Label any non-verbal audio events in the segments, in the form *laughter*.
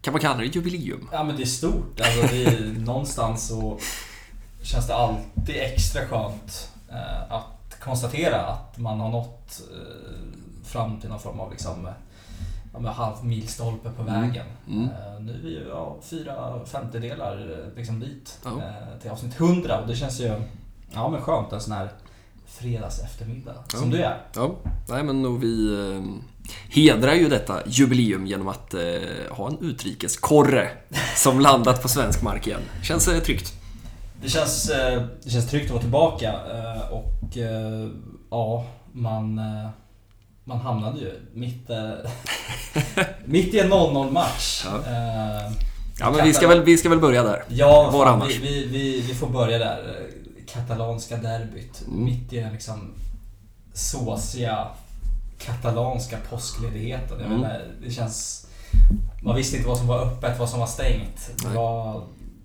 kan man kalla det jubileum? Ja men det är stort. Alltså, det är, *laughs* någonstans så känns det alltid extra skönt eh, att konstatera att man har nått eh, fram till någon form av liksom, ja, med halv milstolpe på Mm. vägen. Mm. Eh, nu är vi ju ja, fyra femtedelar eh, liksom dit Ja. eh, till avsnitt 100 och det känns ju ja, men skönt en sån här fredags eftermiddag Ja. som du är. Ja, nej men och vi eh, hedrar ju detta jubileum genom att eh, ha en utrikeskorre som landat på svensk mark igen. Känns eh, tryggt. Det känns, eh, det känns tryggt att vara tillbaka eh, och eh, ja, man, eh, man hamnade ju mitt, eh, *laughs* mitt i en 0-0 match. Ja. Ja, men vi ska väl, vi ska väl börja där. Ja, Var fan, vi, vi, vi, vi får börja där. Katalanska derbyt. Mm. Mitt i den liksom såsiga katalanska påskledigheten. Mm. menar, det känns... Man visste inte vad som var öppet, vad som var stängt. Det var,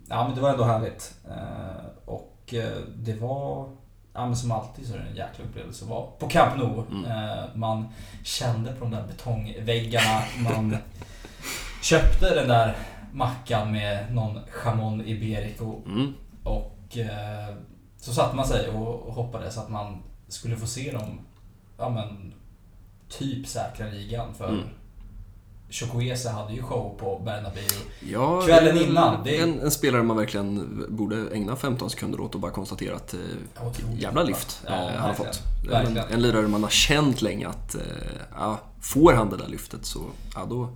ja, men det var ändå härligt. Eh, och eh, det var... Ja, men som alltid så är det en jäkla upplevelse att vara på Camp Nou. Mm. Eh, man kände på de där betongväggarna. Man *laughs* köpte den där mackan med någon jamon iberico Mm. och så satte man sig och, och hoppades att man skulle få se dem, ja men, typ säkra ligan för Mm. Chukwueze hade ju show på Bernabéu. Ja, Kvällen innan, det- En, en spelare man verkligen borde ägna 15 sekunder åt och bara konstatera att eh, jävla lyft Ja, eh, han har fått. En, en lirare man har känt länge att eh, ja, får han det där lyftet så ja, då,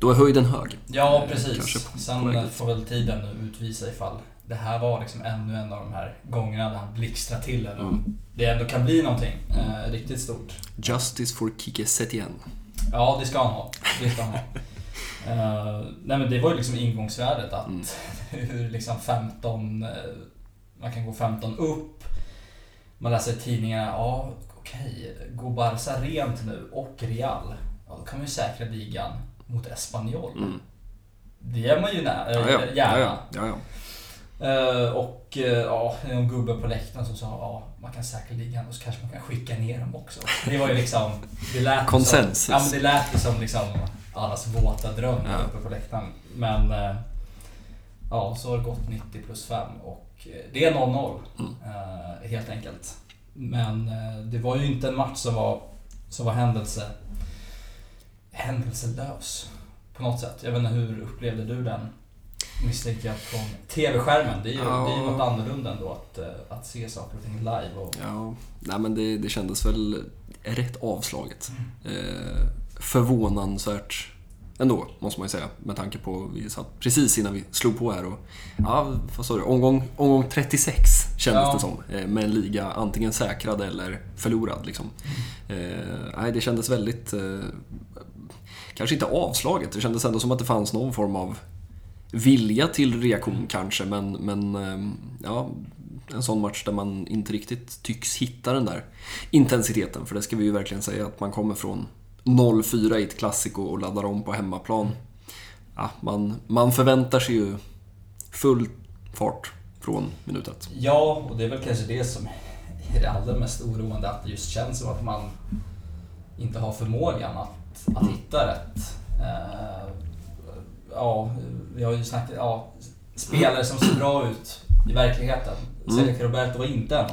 då är höjden hög. Ja, Eh, precis. Sen får väl tiden utvisa ifall det här var liksom ännu en av de här gångerna där han blixtrar till eller Mm. det ändå kan bli någonting eh, riktigt stort. Justice for Kike Setien. Ja, det ska han ha. Det ska han ha. *laughs* Eh, nej men det var ju liksom ingångsvärdet att Mm. *laughs* hur liksom 15, eh, man kan gå 15 upp. Man läser i tidningarna, ja okej, går Barca rent nu och Real, ja då kan man ju säkra ligan mot Espanyol. Mm. Det är man ju nä- Ja, äh, ja, gärna. ja, ja, Eh, och eh, ja, någon gubbe på läktaren som sa ja, man kan säkra ligan och så kanske man kan skicka ner dem också. Det var ju liksom... Det lät Konsensus. Som, ja, men det lät ju som liksom allas våta dröm Ja. uppe på läktaren. Men eh, ja, så har det gått 90 plus 5 och det är 0-0 Mm. helt enkelt. Men det var ju inte en match som var, som var händelse, händelselös på något sätt. Jag vet inte, hur upplevde du den? Misstänker jag från TV-skärmen. Det är ju Ja. det är något annorlunda ändå att, eh, att se saker och ting live. Och, Ja, nej men det, det kändes väl rätt avslaget. Eh, förvånansvärt ändå, måste man ju säga. Med tanke på, vi satt precis innan vi slog på här och, ja, vad sa du, omgång, omgång 36 kändes Ja. det som. Eh, med en liga antingen säkrad eller förlorad liksom. Eh, nej, det kändes väldigt, eh, kanske inte avslaget, det kändes ändå som att det fanns någon form av vilja till reaktion kanske, men, men ehm, ja, en sån match där man inte riktigt tycks hitta den där intensiteten. För det ska vi ju verkligen säga att man kommer från 0-4 i ett klassiko och laddar om på hemmaplan. Ja, man, man förväntar sig ju full fart från minut ett. Ja, och det är väl kanske det som är det allra mest oroande. Att det just känns som att man inte har förmågan att, att hitta rätt. Eh, Ja, vi har ju snackat... Ja, spelare som ser bra ut i verkligheten. Mm. Sergio Roberto var inte en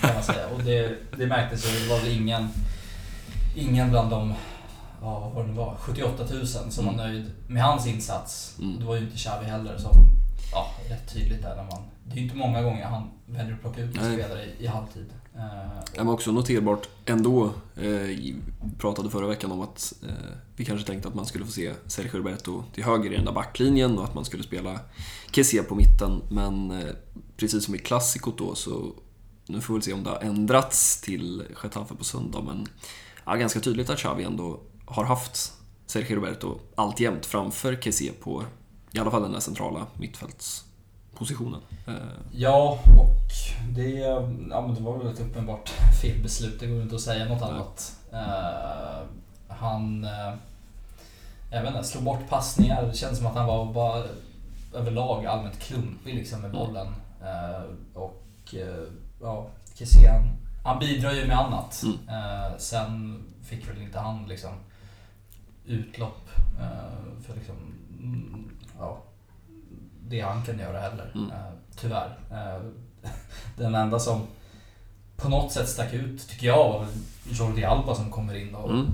kan man säga. Och det, det märktes ju. Det var väl ingen, ingen bland de ja, vad var det var, 78 000 som var Mm. nöjd med hans insats. Mm. Det var ju inte Xavi heller som, ja, rätt tydligt där när man... Det är ju inte många gånger han väljer att plocka ut en spelare i, i halvtid. Eh, det var också noterbart ändå. Eh, vi pratade förra veckan om att eh, vi kanske tänkte att man skulle få se Sergio Roberto till höger i den där backlinjen och att man skulle spela Kessie på mitten. Men eh, precis som i klassikot då så nu får vi väl se om det har ändrats till Getafe på söndag. Men ja, ganska tydligt att Xavi ändå har haft Sergio Roberto alltjämt framför Kessie på i alla fall den där centrala mittfälts... Eh, Ja, och det, ja, men det var väl ett uppenbart *laughs* felbeslut. Det går inte att säga något Nej. annat. Eh, han... Uh, jag vet inte, slog bort passningar. Det kändes som att han var bara överlag allmänt klumpig liksom med Mm. bollen. Eh, och uh, ja, Kessie han, han bidrar ju med annat. Mm. Eh, sen fick väl inte han liksom utlopp eh, för liksom mm, ja, det han kan göra heller. Mm. Eh, tyvärr. Eh, *laughs* den enda som på något sätt stack ut, tycker jag, var Jordi Alba som kommer in och Mm.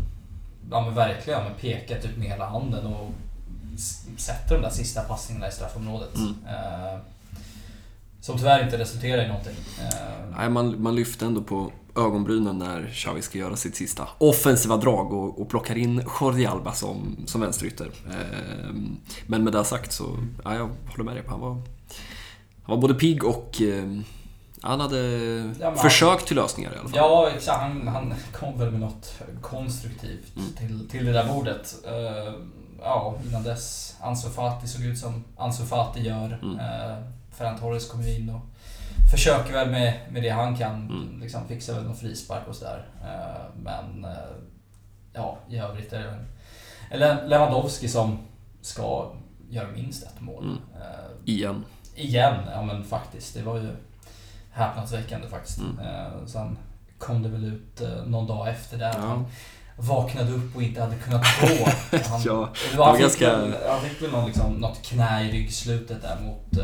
ja, men verkligen men pekar typ med hela handen och sätter de där sista passningarna i straffområdet. Mm. Eh, som tyvärr inte resulterar i någonting. Eh, Nej, man, man lyfte ändå på ögonbrynen när Xavi ska göra sitt sista offensiva drag och, och plockar in Jordi Alba som, som vänsterytter. Ehm, men med det sagt så, ja, jag håller med dig. Han var, han var både pigg och ehm, han hade Ja, men- försök till lösningar i alla fall. Ja, exakt. Han, han kom väl med något konstruktivt Mm. till, till det där bordet. Eh, ja, innan dess Ansu Fati såg ut som Ansu Fati gör. Mm. Uh, Ferran Torres kom ju in och försöker väl med, med det han kan. Mm. Liksom fixa väl någon frispark och sådär. Eh, men eh, ja, i övrigt är det väl eller Lewandowski som ska göra minst ett mål. Mm. Eh, Igen. Igen, ja men faktiskt. Det var ju häpnadsväckande faktiskt. Mm. Sen kom det väl ut någon dag efter där. Ja. Han vaknade upp och inte hade kunnat gå. *laughs* Han, Ja, det var, han, det fick ganska- han fick väl någon, liksom, något knä i ryggslutet där mot,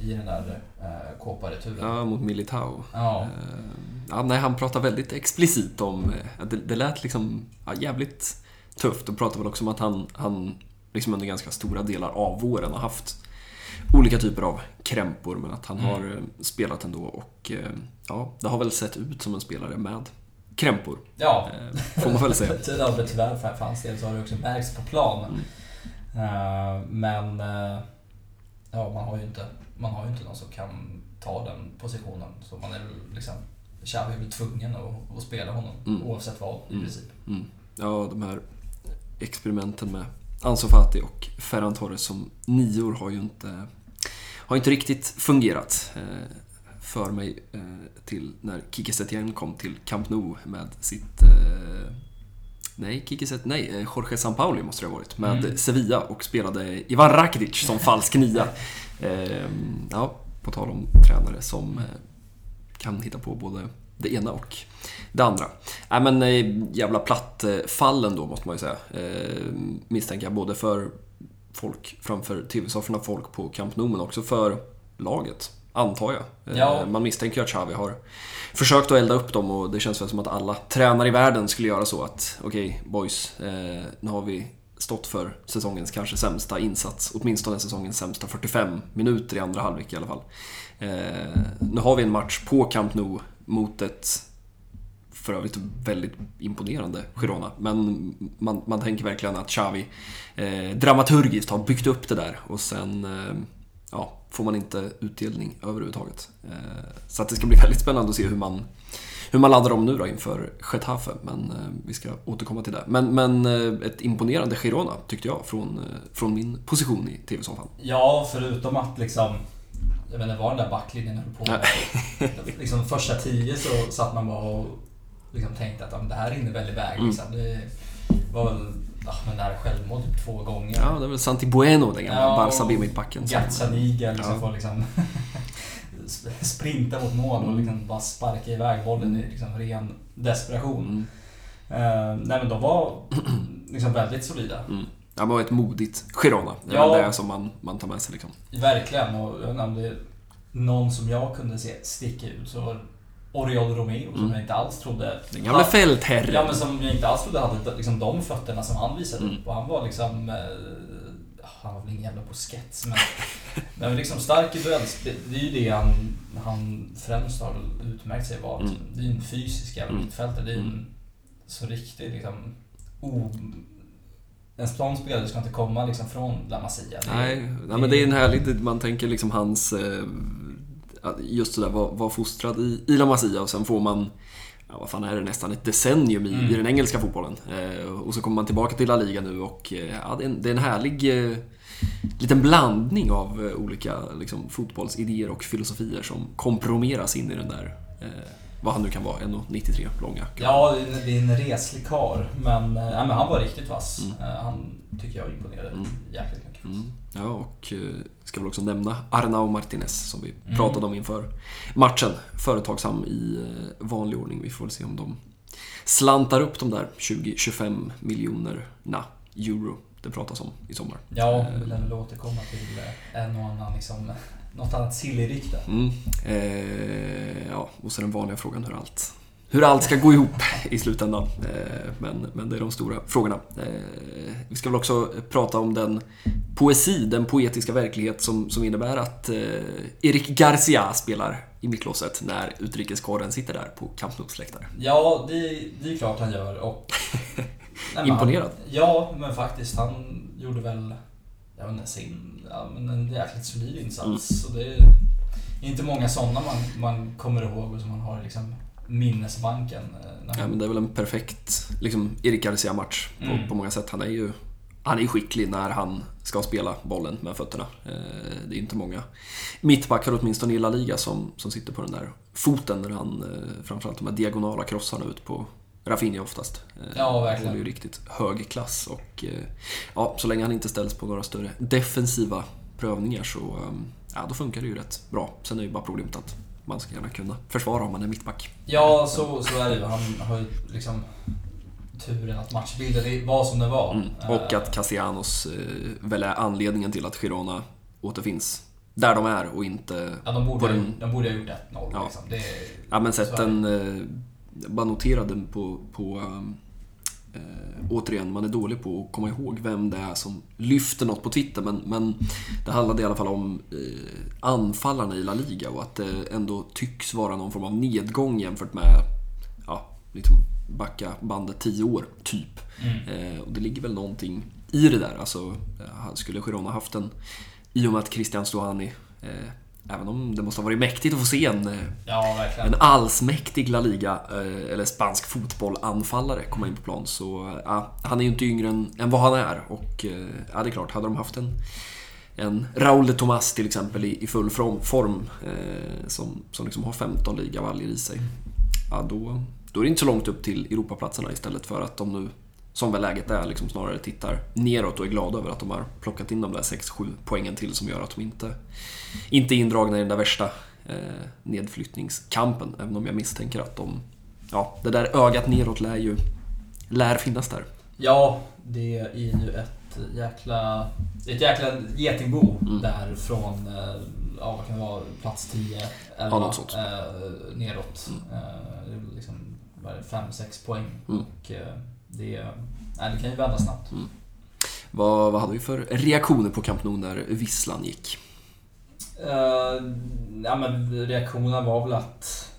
i den där eh, Copa-returen. Ja, mot Militao. Ja. Eh, Ja, nej, han pratar väldigt explicit om... eh, Det, det lät liksom ja, jävligt tufft och pratade väl också om att han, han liksom under ganska stora delar av våren har haft olika typer av krämpor men att han Mm. har eh, spelat ändå och ja, det har väl sett ut som en spelare med krämpor. ja. Får man väl säga. *laughs* Tyvärr för hans del så har det också märkts på plan. Mm. Men ja, man har ju inte, man har inte någon som kan ta den positionen. Så man är liksom, Xavi är väl tvungen att, att spela honom Mm. oavsett vad i Mm. princip. Mm. Ja, de här experimenten med Ansu Fati och Ferran Torres som nior har ju inte, har inte riktigt fungerat. Eh, för mig eh, till när Kike Setien kom till Camp Nou med sitt... Eh, nej, Kike Set, nej, eh, Jorge Sampaoli måste det ha varit. Med Mm. Sevilla och spelade Ivan Rakitic som falsk nia. *laughs* Eh, ja, på tal om tränare som eh, kan hitta på både det ena och det andra. Nej men eh, jävla plattfallen då måste man ju säga. Eh, misstänker jag både för folk framför TV-sofforna, folk på Camp Nou men också för laget. Antar jag. Eh, Ja. Man misstänker ju att Xavi har försökt att elda upp dem och det känns väl som att alla tränare i världen skulle göra så att okej boys, eh, nu har vi stått för säsongens kanske sämsta insats, åtminstone säsongens sämsta 45 minuter i andra halvlek i alla fall. Eh, nu har vi en match på Camp Nou mot ett för övrigt väldigt imponerande Girona. Men man, man tänker verkligen att Xavi eh, dramaturgiskt har byggt upp det där och sen eh, ja, får man inte utdelning överhuvudtaget. Eh, så att det ska bli *laughs* väldigt spännande att se hur man, hur man laddar om nu då inför Getafe, men eh, vi ska återkomma till det. Men, men eh, ett imponerande Girona tyckte jag från, från min position i TV-soffan. Ja, förutom att liksom jag vet inte vad den där backlinjen höll på med. *laughs* liksom första tio så satt man bara och liksom tänkte att det här rinner väl iväg. Mm. Liksom. Det var väl ja, men nära självmål typ två gånger. Ja, det är väl Santi Bueno, den gamla Ja, Barca B-mittbacken. Gazzaniga liksom Ja. får liksom *laughs* sp- sprinta mot mål och liksom bara sparka iväg bollen i liksom ren desperation. Mm. Eh, nej men de var *clears throat* liksom väldigt solida. Mm. Ja, men var ett modigt Girona. Det är Ja. det som man, man tar med sig liksom. Verkligen. Och jag är någon som jag kunde se sticka ut så var Oriol Romeo som Mm. jag inte alls trodde... Den gamla fältherren. Ja men som jag inte alls trodde hade liksom de fötterna som han visade Mm. upp. Och han var liksom... Eh, han var väl ingen jävla Busquets men... *laughs* men liksom stark i duellspel. Det är ju det han, han främst har utmärkt sig av. Mm. Det är ju en fysisk jävla Mm. mittfältare. Det är en Mm. så riktig liksom... O, en sån spelare ska inte komma liksom från La Masia. Det Nej, nej, men det är en härlig... Man tänker liksom hans... eh, Just sådär, var, var fostrad i, i La Masia och sen får man... Ja, vad fan är det? Nästan ett decennium i, Mm. i den engelska fotbollen. Eh, och så kommer man tillbaka till La Liga nu och eh, ja, det, är en, det är en härlig eh, liten blandning av eh, olika liksom, fotbollsidéer och filosofier som kompromeras in i den där, eh, vad han nu kan vara, 1,93 långa. Ja, det är en- reslig karl men, eh, ja, men han var riktigt vass. Mm. Han tycker jag imponerade Mm. jäkligt. Mm. Ja, och eh, ska väl också nämna Arnau Martinez som vi Mm. pratade om inför matchen. Företagsam i eh, vanlig ordning. Vi får väl se om de slantar upp de där 20-25 miljonerna euro det pratas om i sommar. Ja, vi lär väl återkomma till eh, en och annan liksom, *laughs* något annat silly-rykte. Mm. Eh, ja, och så den vanliga frågan hur allt, hur allt ska gå ihop i slutändan. Eh, men, men det är de stora frågorna. Eh, vi ska väl också prata om den poesi, den poetiska verklighet som, som innebär att eh, Eric Garcia spelar i mittlåset när utrikeskåren sitter där på Camp Nous. Ja, det, det är klart han gör. Och, *laughs* Nej, Imponerad. Ja, men faktiskt. Han gjorde väl, jag vet inte, sin, ja, men en jäkligt solid insats. Och det är inte många sådana man, man kommer ihåg och som man har liksom minnesbanken. eh, Ja, men det är väl en perfekt liksom, Eric Garcia-match på, Mm. på många sätt. Han är ju han är skicklig när han ska spela bollen med fötterna. Eh, Det är inte många mittbackar, åtminstone i La Liga, som, som sitter på den där foten när han, eh, framförallt de här diagonala krossarna ut på Rafinha oftast. Ja, verkligen. håller ju riktigt hög klass och ja, så länge han inte ställs på några större defensiva prövningar så ja, då funkar det ju rätt bra. Sen är det ju bara problemet att man ska gärna kunna försvara om man är mittback. Ja, så, så är det ju. Han har ju liksom turen att matchbilden var som den var. Mm. Och Eh, att Castellanos eh, väl är anledningen till att Girona återfinns där de är och inte... Ja, de borde, på den- de borde ha gjort 1-0 Ja. liksom. Det, Ja men sett är en... Eh, bara noterade på... på um, eh, återigen, man är dålig på att komma ihåg vem det är som lyfter något på Twitter men, men det handlade i alla fall om eh, anfallarna i La Liga och att det ändå tycks vara någon form av nedgång jämfört med ja, liksom backa bandet 10 år, typ. mm. Eh, och det ligger väl någonting i det där. Alltså, eh, skulle Girona haft en, i och med att Christian Stuani, eh, även om det måste ha varit mäktigt att få se en, eh, Ja, en allsmäktig La Liga, eh, eller spansk fotboll-anfallare komma in på plan. Så ja, han är ju inte yngre än, än vad han är. Och eh, ja, det är klart, hade de haft en, en Raúl de Tomas till exempel i, i full form, form eh, som, som liksom har 15 ligavaljer i sig. Ja, då, då är det inte så långt upp till Europaplatserna istället för att de nu, som väl läget är, liksom snarare tittar neråt och är glada över att de har plockat in de där 6-7 poängen till som gör att de inte, inte är indragna i den där värsta eh, nedflyttningskampen. Även om jag misstänker att de, ja, det där ögat neråt lär ju lär finnas där. Ja, det är ju ett jäkla, ett jäkla getingbo Mm. där från, eh, ja vad kan det vara, plats 10, 11, Ja, något sånt. eh, neråt. Eh, det är liksom 5-6 poäng. Mm. Och eh, det, nej, det kan ju vända snabbt. Vad, vad hade vi för reaktioner på Camp Nou när visslan gick? Eh, ja, men reaktionen var väl att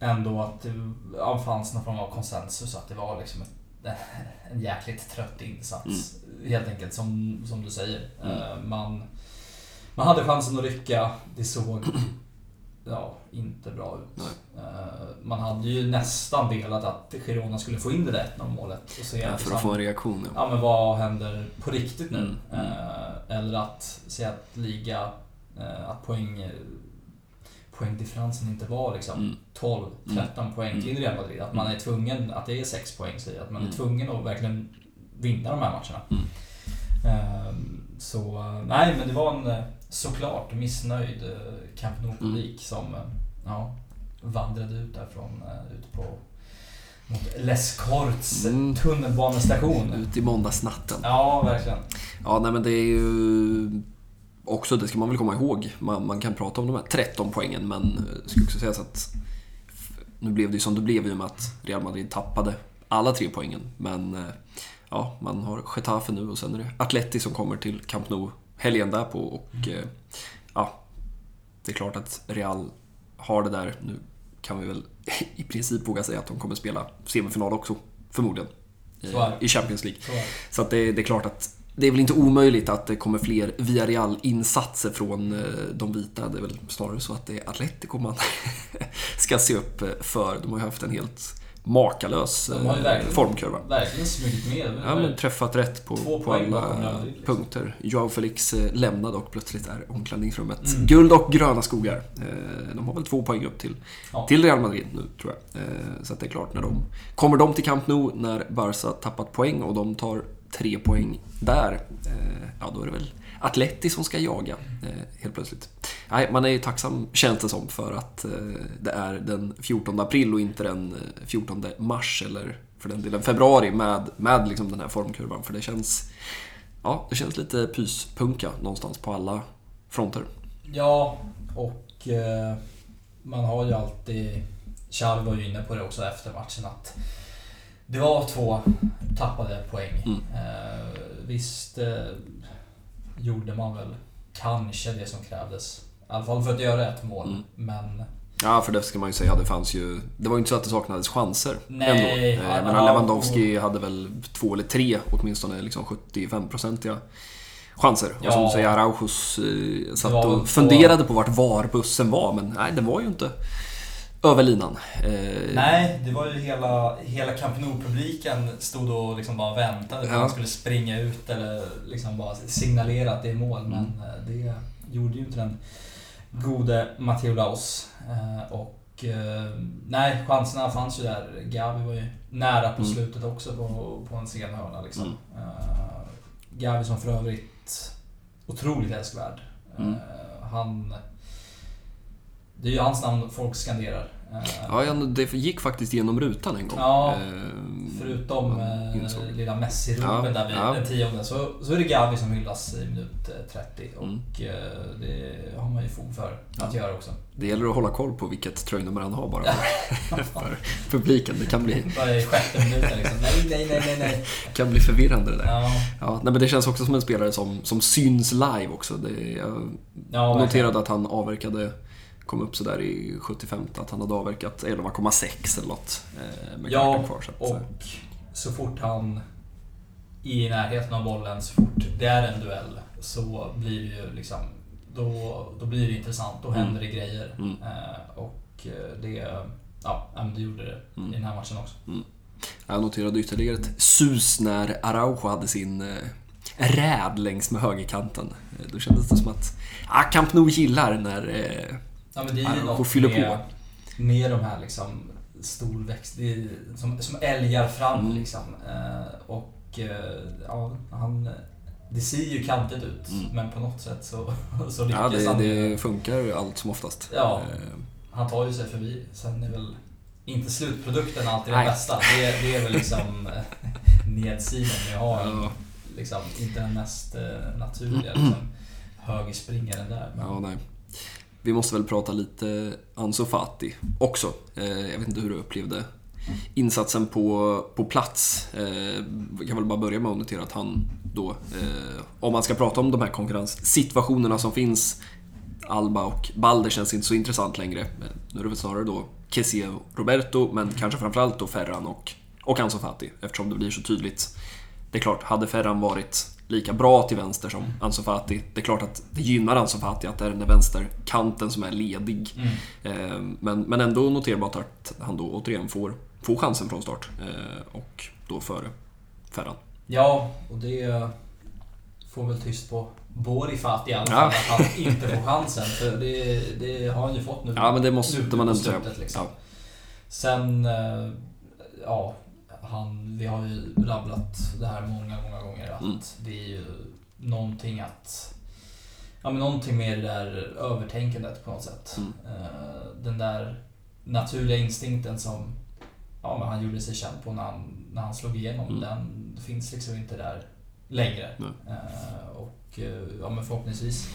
ändå att det fanns någon form av konsensus att det var liksom ett, *laughs* en jäkligt trött insats. Helt enkelt som, som du säger. Mm. Eh, man, man hade chansen att rycka. Det såg ja, inte bra ut. Nej. Eh, man hade ju nästan velat att Girona skulle få in det där 1-0 målet. Och se Ja, för att få en reaktion. Ja. Ja men vad händer på riktigt nu? Mm, mm. Eh, eller att se att liga, eh, att poäng, poängdifferensen inte var liksom Mm. 12-13 poäng till Real Madrid. Att man är tvungen, att det är 6 poäng säger att man är Mm. tvungen att verkligen vinna de här matcherna. Mm. Så nej men det var en eh, såklart missnöjd eh, Camp Nou-publik som eh, ja, vandrade ut därifrån, ut på mot Les Corts Mm. tunnelbanestation. Ut i måndagsnatten. Ja, verkligen. Ja, nej men det är ju också, det ska man väl komma ihåg. Man, man kan prata om de här 13 poängen, men det ska också sägas att nu blev det ju som det blev i och med att Real Madrid tappade alla tre poängen. Men ja, man har Getafe nu och sen är det Atleti som kommer till Camp Nou helgen därpå och eh, ja, det är klart att Real har det där. Nu kan vi väl *laughs* i princip våga säga att de kommer spela semifinal också, förmodligen. eh. I Champions League. Så. Så att det, det är klart att det är väl inte omöjligt att det kommer fler Villarreal-insatser från eh, de vita. Det är väl snarare så att det är Atletico man *laughs* ska se upp för. De har ju haft en helt makalös eh, verkligen- formkurva. Verkligen smugit med. Ja, men träffat rätt på, på alla liksom. punkter. Joao Felix eh, lämnade och plötsligt är omklädningsrummet Mm. guld och gröna skogar. Eh, De har väl två poäng upp till, Ja. till Real Madrid nu, tror jag. Så att det är klart, när de kommer de till Camp Nou när Barca tappat poäng och de tar tre poäng där, ja då är det väl Atleti som ska jaga eh, helt plötsligt. Nej, man är ju tacksam, känns det som, för att eh, det är den 14 april och inte den eh, 14 mars eller för den delen februari med, med liksom den här formkurvan. För det känns... ja, det känns lite pyspunka någonstans på alla fronter. Ja, och eh, man har ju alltid... Xavi var ju inne på det också efter matchen att det var två tappade poäng. Mm. Eh, visst eh, gjorde man väl kanske det som krävdes. I alla fall för att göra ett mål. Mm. Men Ja, för det ska man ju säga, det fanns ju... Det var ju inte så att det saknades chanser Nej, ändå. ja, Eh, Men ja, Lewandowski hade väl två eller tre åtminstone liksom 75-procentiga chanser. Och Ja. som du säger, Araujos eh, satt och på- funderade på vart VAR-bussen var, men nej, den var ju inte över linan. Eh, Nej, det var ju hela, hela Camp Nou-publiken stod och liksom bara väntade på Ja. att han skulle springa ut eller liksom bara signalera att det är mål. Men Mm. eh, det gjorde ju inte den gode Matteo Laos. Eh, Och nej, chanserna fanns ju där. Gavi var ju nära på Mm. slutet också på, på en sen hörna liksom. Mm. Gavi som för övrigt otroligt älskvärd. Mm. Han... Det är ju hans namn folk skanderar. Ja, ja, det gick faktiskt genom rutan en gång. Ja, Eh, Förutom eh, lilla Messi-ropen Ja, där vid ja. den tionde så, så är det Gavi som hyllas i minut eh, 30 och Mm. det har man ju fog för att göra också. Det gäller att hålla koll på vilket tröjnummer han har bara för, *laughs* för publiken. Det kan bli, *laughs* Bara i sjätte minuten liksom. Nej, nej, nej, nej, nej. *laughs* kan bli förvirrande det där. Ja, Ja, nej, men det känns också som en spelare som, som syns live också. Det, jag ja noterade att han avverkade, kom upp sådär i 75 att han hade avverkat 11,6 eller något eh, med Ja, kvar. Så att, eh, Och så fort han i närheten av bollen, så fort det är en duell så blir det ju liksom då, då blir det intressant, då Mm. händer det grejer. Mm. Eh, och det, ja, det gjorde det Mm. i den här matchen också. Jag noterade ytterligare ett sus när Araujo hade sin räd längs med högerkanten. Då kändes det som att ah, Camp Nou gillar när... Ja, men det är ju något fyller med, med de här liksom storväxt, som, som älgar fram Mm. liksom. Eh, och eh, ja, han, det ser ju kantigt ut, Mm. men på något sätt så, *laughs* så lyckas ja, det, han. det funkar allt som oftast. Ja. Eh, Han tar ju sig förbi. Sen är väl inte slutprodukten alltid den bästa. Det, är- det är väl liksom eh, *laughs* nedsidan. Jag har ja, liksom inte den mest naturliga liksom, högerspringaren där. Men, ja, nej. Vi måste väl prata lite Ansu Fati också. Eh, jag vet inte hur du upplevde insatsen på, på plats. Vi jag kan väl bara börja med att notera att han då, eh, om man ska prata om de här konkurrenssituationerna som finns, Alba och Balder känns inte så intressant längre. Nu är det väl snarare då Kessie och Roberto, men kanske framförallt då Ferran och, och Ansu Fati, eftersom det blir så tydligt. Det är klart, hade Ferran varit lika bra till vänster som Ansu Fati, det är klart att det gynnar Ansu Fati att det är den där vänsterkanten som är ledig. Mm. Eh, Men, men ändå noterbart att han då återigen får, får chansen från start. eh, Och då före Ferran. Ja, och det får väl tyst på Bori Fati i alla Ja. fall. Att han inte får chansen. För det, det har han ju fått nu. Ja, men det måste nu man ändå säga. Liksom. Ja. Sen, eh, ja, han, vi har ju rabblat det här många, många gånger att Mm. det är ju någonting att Ja men någonting med det där övertänkandet på något sätt. Mm. Eh, Den där naturliga instinkten som ja, men han gjorde sig känd på när han, när han slog igenom. Mm. Den finns liksom inte där längre. Nej. Eh, Och eh, ja, men förhoppningsvis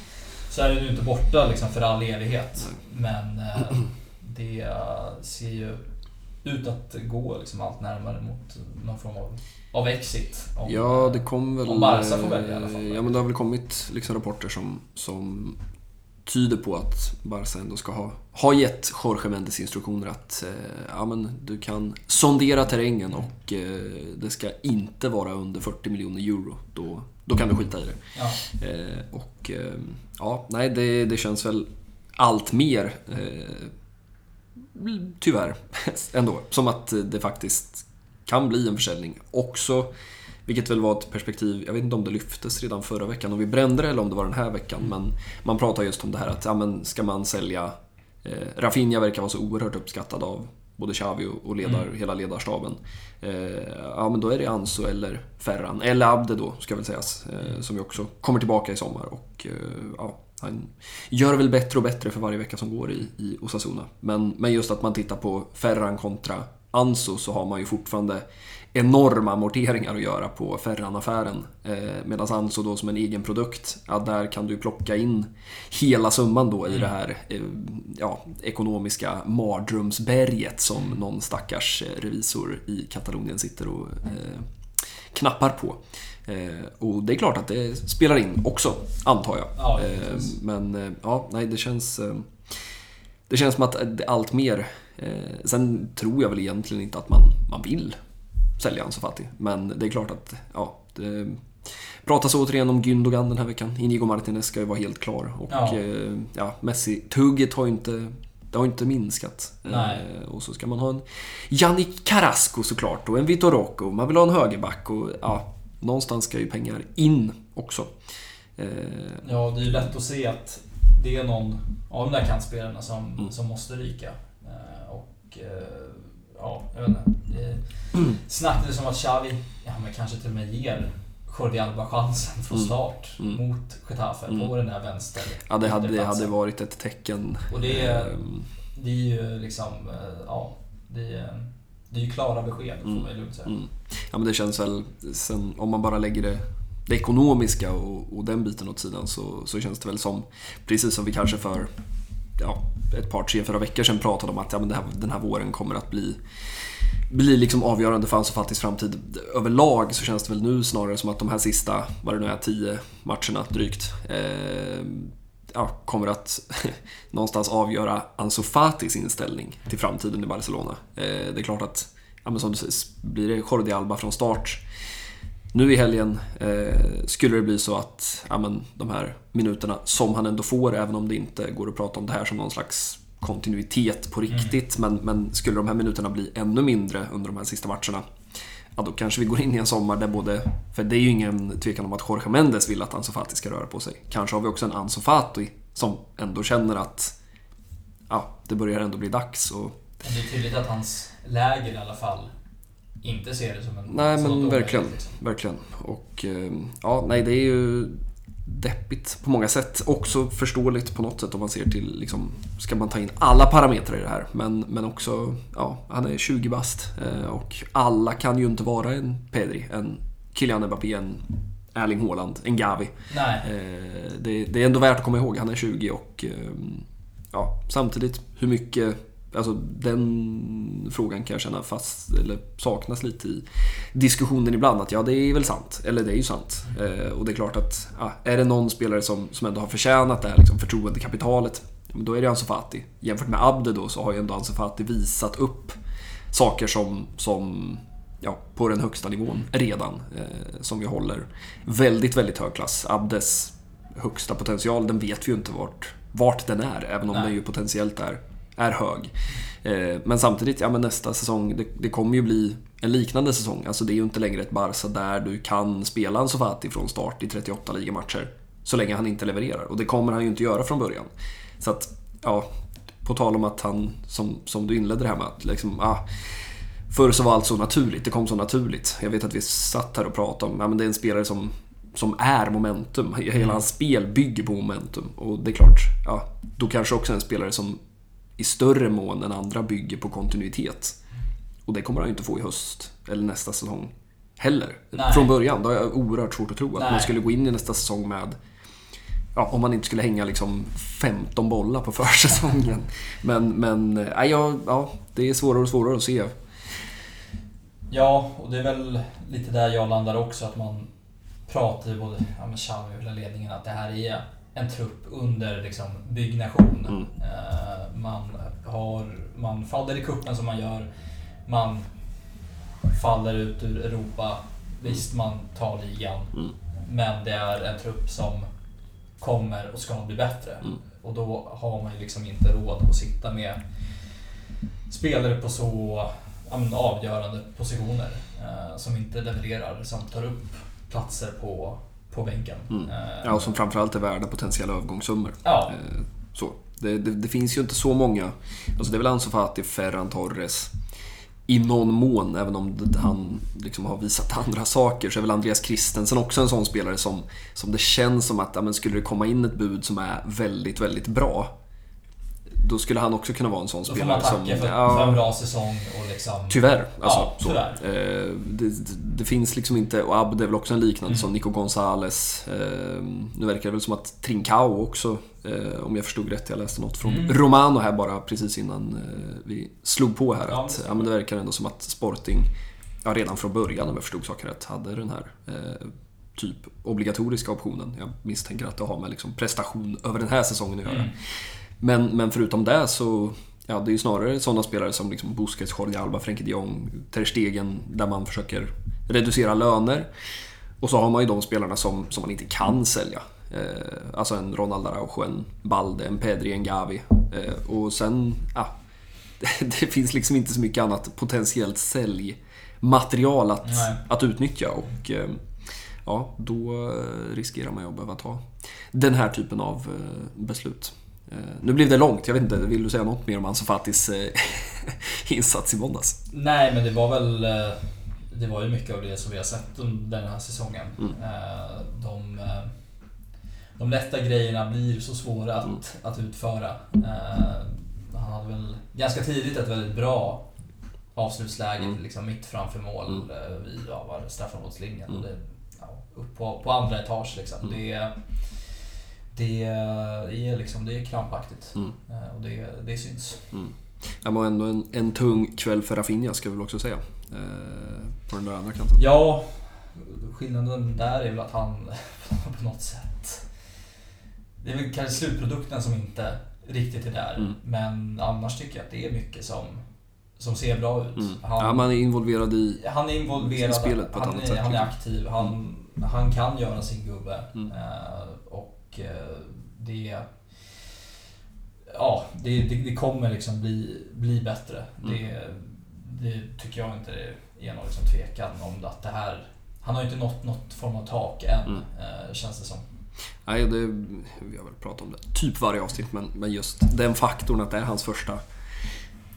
så är den ju inte borta liksom för all evighet. Men eh, det ser ju ut att gå liksom allt närmare mot någon form av, av exit. Om, Ja, det kom väl... Om Barca får välja i alla fall. Ja, men det har väl kommit liksom rapporter som, som tyder på att Barca ändå ska ha, ha gett Jorge Mendes instruktioner att eh, ja, men du kan sondera terrängen och eh, det ska inte vara under 40 miljoner euro. Då, då kan du skita i det. Ja, Eh, och eh, ja, nej, det, det känns väl allt mer eh, tyvärr *laughs* ändå som att det faktiskt kan bli en försäljning också. Vilket väl var ett perspektiv, jag vet inte om det lyftes redan förra veckan, om vi brände det eller om det var den här veckan. Men man pratar just om det här att, ja men ska man sälja... Eh, Rafinha verkar vara så oerhört uppskattad av både Xavi och- ledar, Mm. hela ledarstaben. Eh, ja men då är det Ansu eller Ferran, eller Abde då ska väl sägas. Eh, som ju också kommer tillbaka i sommar och eh, ja, han gör väl bättre och bättre för varje vecka som går i, i Osasuna. Men, men just att man tittar på Ferran kontra Anso så har man ju fortfarande enorma amorteringar att göra på Ferran-affären. Eh, Medan Anso då som en egen produkt, ja, där kan du plocka in hela summan då i det här eh, ja, ekonomiska mardrömsberget som någon stackars eh, revisor i Katalonien sitter och eh, knappar på. Eh, och det är klart att det spelar in också, antar jag. Ja, Eh, men eh, ja, nej, det känns... eh, Det känns som att allt mer... Eh, sen tror jag väl egentligen inte att man, man vill sälja Ansu Fati. Men det är klart att, ja, det pratas återigen om Gündogan den här veckan. Inigo Martinez ska ju vara helt klar. Och Ja. eh, ja, Messi-tugget har ju inte, det har inte minskat. Nej. Eh, och så ska man ha en Yannick Carrasco såklart och en Vitor Rocco. Man vill ha en högerback och ja, någonstans ska ju pengar in också. Eh, Ja, det är ju lätt att se att det är någon av de där kantspelarna som, Mm. som måste ryka. Eh, Och eh, ja, jag vet inte. Det snackades om att Xavi ja, men kanske till och med ger Jordi Alba chansen från Mm. start Mm. mot Getafe Mm. på den där vänster ja, det hade, det hade varit ett tecken. Och det är, Ehm, det är ju liksom, ja, det är, det är ju klara besked får Mm. man ju lugnt säga. Mm. Ja men det känns väl, sen, om man bara lägger det, det ekonomiska och, och den biten åt sidan så, så känns det väl som, precis som vi kanske för ja, ett par, tre, fyra veckor sedan pratade om att ja, men här, den här våren kommer att bli, bli liksom avgörande för Ansu Fatis framtid. Överlag så känns det väl nu snarare som att de här sista, vad det nu är, tio matcherna drygt, eh, ja, kommer att *laughs* någonstans avgöra Ansu Fatis inställning till framtiden i Barcelona. Eh, det är klart att, ja, men som du säger, blir det Jordi Alba från start nu i helgen eh, skulle det bli så att ja, men, de här minuterna som han ändå får, även om det inte går att prata om det här som någon slags kontinuitet på riktigt, men, men skulle de här minuterna bli ännu mindre under de här sista matcherna, ja då kanske vi går in i en sommar där både, för det är ju ingen tvekan om att Jorge Mendes vill att Ansu Fati ska röra på sig. Kanske har vi också en Ansu Fati som ändå känner att ja, det börjar ändå bli dags. Och, det är tydligt att hans läger i alla fall inte ser det som en Nej, men verkligen. Verkligen. Och eh, ja, nej det är ju deppigt på många sätt. Också förståeligt på något sätt om man ser till, liksom, ska man ta in alla parametrar i det här. Men, men också, ja, han är 20 bast eh, och alla kan ju inte vara en Pedri, en Kylian Mbappé, en Erling Haaland, en Gavi. Nej, Eh, det, det är ändå värt att komma ihåg, han är 20 och eh, ja, samtidigt hur mycket Alltså den frågan kan jag känna fast, eller saknas lite i diskussionen ibland. Att ja, det är väl sant. Eller det är ju sant. Eh, och det är klart att ja, är det någon spelare som, som ändå har förtjänat det här liksom, förtroendekapitalet, då är det Ansu Fati. Jämfört med Abde då så har ju ändå Ansu Fati visat upp saker som, som ja, på den högsta nivån redan. Eh, som vi håller väldigt, väldigt hög klass. Abdes högsta potential, den vet vi ju inte vart, vart den är, även om Nej. den ju potentiellt är, är hög. Eh, men samtidigt, ja men nästa säsong, det, det kommer ju bli en liknande säsong. Alltså det är ju inte längre ett Barca där du kan spela en Sofati från start i 38 ligamatcher. Så länge han inte levererar. Och det kommer han ju inte göra från början. Så att, ja, på tal om att han, som, som du inledde det här med, att liksom, ah, Förr så var allt så naturligt, det kom så naturligt. Jag vet att vi satt här och pratade om, ja men det är en spelare som, som är momentum. Hela hans spel bygger på momentum. Och det är klart, ja, då kanske också en spelare som i större mån än andra bygger på kontinuitet. Och det kommer han ju inte få i höst, eller nästa säsong heller. Nej. Från början, då har jag oerhört svårt att tro att Nej. man skulle gå in i nästa säsong med Ja, om man inte skulle hänga liksom 15 bollar på *laughs* försäsongen. Men, men ja, ja, det är svårare och svårare att se. Ja, och det är väl lite där jag landar också. Att man pratar ju både ja, med Xavi och hela ledningen att det här är en trupp under liksom, byggnation. Mm. Eh, man, har, man faller i kuppen som man gör. Man faller ut ur Europa. Visst, man tar ligan. Mm. Men det är en trupp som kommer och ska bli bättre. Mm. Och då har man ju liksom inte råd att sitta med spelare på så men, avgörande positioner eh, som inte levererar, som tar upp platser på, på bänken. Mm. Eh, Ja, och som framförallt är värda potentiella övergångssummor. ja, Eh, Så. Det, det, det finns ju inte så många. Alltså det är väl Ansu Fati, Ferran Torres. I någon mån, även om han liksom har visat *laughs* andra saker, så är väl Andreas Christensen också en sån spelare som, som det känns som att ja, men skulle det komma in ett bud som är väldigt, väldigt bra. Då skulle han också kunna vara en sån Då man spelare tacka som... för, ja, för en bra säsong och liksom... Tyvärr. Alltså, Ja, så. tyvärr. Eh, det, det, det finns liksom inte, och Abde är väl också en liknande Mm. som Nico Gonzales. Eh, nu verkar det väl som att Trincao också, eh, om jag förstod rätt, jag läste något från Mm. Romano här bara precis innan eh, vi slog på här. Ja, att, det ja, men det verkar ändå som att Sporting, ja, redan från början om jag förstod saken rätt, hade den här eh, typ obligatoriska optionen. Jag misstänker att det har med liksom prestation över den här säsongen att göra. Mm. Men, men förutom det så Ja, det är ju snarare sådana spelare som liksom Busquets, Jordi Alba, Frenkie de Jong, Ter Stegen där man försöker reducera löner. Och så har man ju de spelarna som, som man inte kan sälja. Eh, alltså en Ronald Araujo, en Balde, en Pedri, en Gavi. Eh, och sen, ja, *laughs* det finns liksom inte så mycket annat potentiellt säljmaterial att, Nej. att utnyttja. Och eh, ja, då eh, riskerar man ju att behöva ta den här typen av eh, beslut. Eh, Nu blev det långt, jag vet inte, vill du säga något mer om Ansu Fatis eh, *laughs* insats i måndags? Nej, men det var väl... eh, Det var ju mycket av det som vi har sett under den här säsongen. Mm. De, de lätta grejerna blir så svåra att, Mm. att utföra. Han hade väl ganska tidigt ett väldigt bra avslutsläge Mm. liksom mitt framför mål Mm. vid ja, straffområdeslinjen. Mm. Det, ja, upp på, på andra etage liksom. Mm. Det, det, det är liksom det är krampaktigt. Mm. Eh, Och det, det syns. Det var ändå en, en tung kväll för Rafinha ska vi väl också säga. Eh, på den där andra kanten. Ja, skillnaden där är väl att han *laughs* på något sätt... Det är väl kanske slutprodukten som inte riktigt är där. Mm. Men annars tycker jag att det är mycket som, som ser bra ut. Mm. Han, Ja, man är involverad i... han är involverad, i spelet på ett han, annat är, sätt, han är aktiv, han, han kan göra sin gubbe. Mm. Eh, och eh, det... Ja, det, det, det kommer liksom bli, bli bättre. Mm. Det, det tycker jag inte det är någon liksom tvekan om att det här... Han har ju inte nått något form av tak än, Mm. eh, känns det som. Nej, det, vi har väl pratat om det typ varje avsnitt, men, men just den faktorn att det är hans första